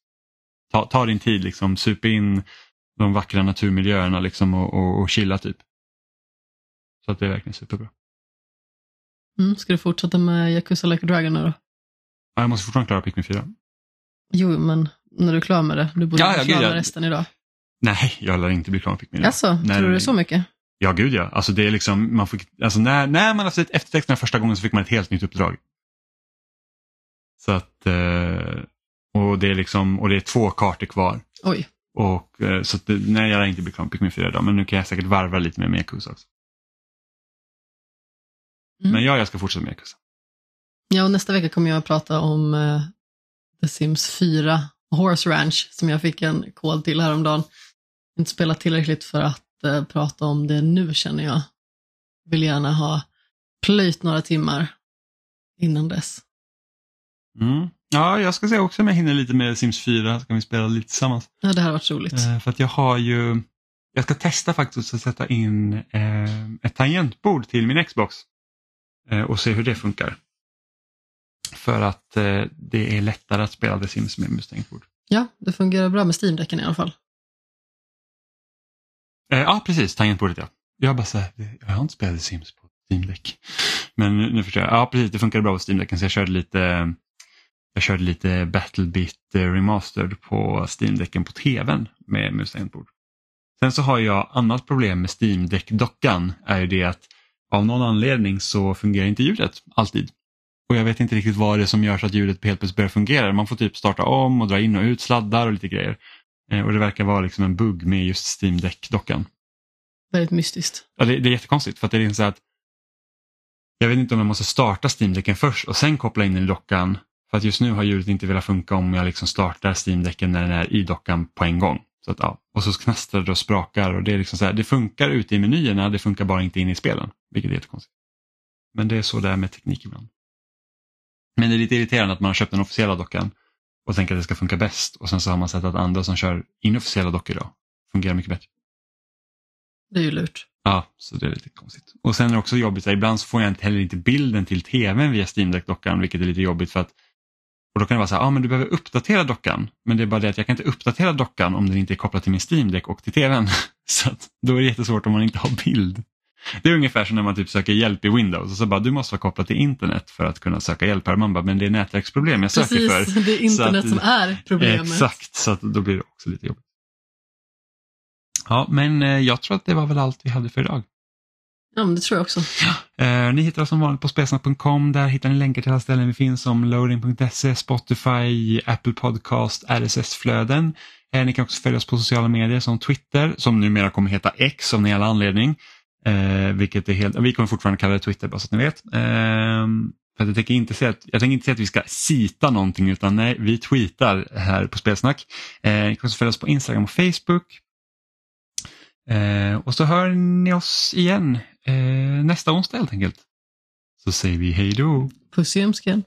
ta, ta din tid, liksom, sup in de vackra naturmiljöerna liksom, och, och, och chilla typ. Så att det är verkligen superbra. Mm, ska du fortsätta med Yakuza Like a Dragon nu då? Ja, jag måste fortfarande klara Pikmin 4. Jo, men när du är klar med det, du borde ja, vara klar med jag... resten idag. Nej, jag lär inte bli klar med Pikmin idag. Alltså, nej, tror du det så mycket? Ja, gud ja. Alltså det är liksom, man fick, alltså när, när man har sett eftertexterna första gången så fick man ett helt nytt uppdrag. Så att, eh, och det är liksom, och det är två kartor kvar. Oj. Och, eh, så att, nej, jag lär inte bli klar med Pikmin 4 idag, men nu kan jag säkert varva lite mer med Yakuza också. Mm. Men ja, jag ska fortsätta med Yakuza. Ja, och nästa vecka kommer jag att prata om uh, The Sims 4 Horse Ranch som jag fick en kod till häromdagen. Inte spelat tillräckligt för att uh, prata om det nu känner jag. Vill gärna ha plöjt några timmar innan dess. Mm. Ja, jag ska säga också om jag hinner lite med Sims 4 så kan vi spela lite tillsammans. Ja, det här har varit roligt. Uh, för att jag har ju, jag ska testa faktiskt att sätta in ett tangentbord till min Xbox. Eh, och se hur det funkar. För att eh, det är lättare att spela The Sims med Mustang-bord. Ja, det fungerar bra med Steam-däcken i alla fall. Eh, ja, precis. Tangentbordet ja. Jag bara så här, jag har inte spelat The Sims på Steam-däck. Men nu, nu förstår jag. Ja, precis. Det funkar bra på Steam-däcken så jag körde lite jag körde lite Battlebit Remastered på Steam-däcken på tvn med Mustang-bord. Sen så har jag annat problem med Steam Deck-dockan är ju det att av någon anledning så fungerar inte ljudet alltid. Och jag vet inte riktigt vad det är som gör så att ljudet helt plötsligt börjar fungera. Man får typ starta om och dra in och ut sladdar och lite grejer. Eh, och det verkar vara liksom en bugg med just Steam Deck-dockan. Väldigt mystiskt. Ja, det, det är jättekonstigt för att det är så att jag vet inte om jag måste starta Steam-däcken först och sen koppla in den i dockan. För att just nu har ljudet inte velat funka om jag liksom startar Steam-däcken när den är i dockan på en gång. Så att, ja. Och så knastrar det och sprakar och det är liksom så här, det funkar ute i menyerna, det funkar bara inte in i spelen. Vilket är jättekonstigt. Men det är så det är med teknik ibland. Men det är lite irriterande att man har köpt den officiella dockan och tänker att det ska funka bäst och sen så har man sett att andra som kör inofficiella dockor idag fungerar mycket bättre. Det är ju lurt. Ja, så det är lite konstigt. Och sen är det också jobbigt, ibland så får jag inte heller inte bilden till tvn via Steam Deck-dockan vilket är lite jobbigt för att Och då kan det vara så här, ah, men du behöver uppdatera dockan. Men det är bara det att jag kan inte uppdatera dockan om den inte är kopplad till min Steam Deck och till tvn. [LAUGHS] Så då är det jättesvårt om man inte har bild. Det är ungefär som när man typ söker hjälp i Windows och så bara du måste vara kopplad till internet för att kunna söka hjälp här. Man bara, men det är nätverksproblem jag söker Precis, för. [LAUGHS] det är internet att- som är problemet. Exakt, så då blir det också lite jobbigt. Ja, men eh, jag tror att det var väl allt vi hade för idag. Ja, men det tror jag också. Eh, ni hittar oss som vanligt på spelsnack.com. Där hittar ni länkar till alla ställen vi finns som loading.se, Spotify, Apple Podcast, RSS-flöden. Eh, ni kan också följa oss på sociala medier som Twitter, som numera kommer heta X av någon jävla anledning. Eh, vilket är helt, vi kommer fortfarande kalla det Twitter bara så att ni vet. Eh, för att jag, tänker inte säga att, jag tänker inte säga att vi ska sita någonting utan nej, vi tweetar här på Spelsnack. Eh, ni kan också följa oss på Instagram och Facebook. Eh, och så hör ni oss igen eh, nästa onsdag helt enkelt. Så säger vi hej då. Puss i ömskan.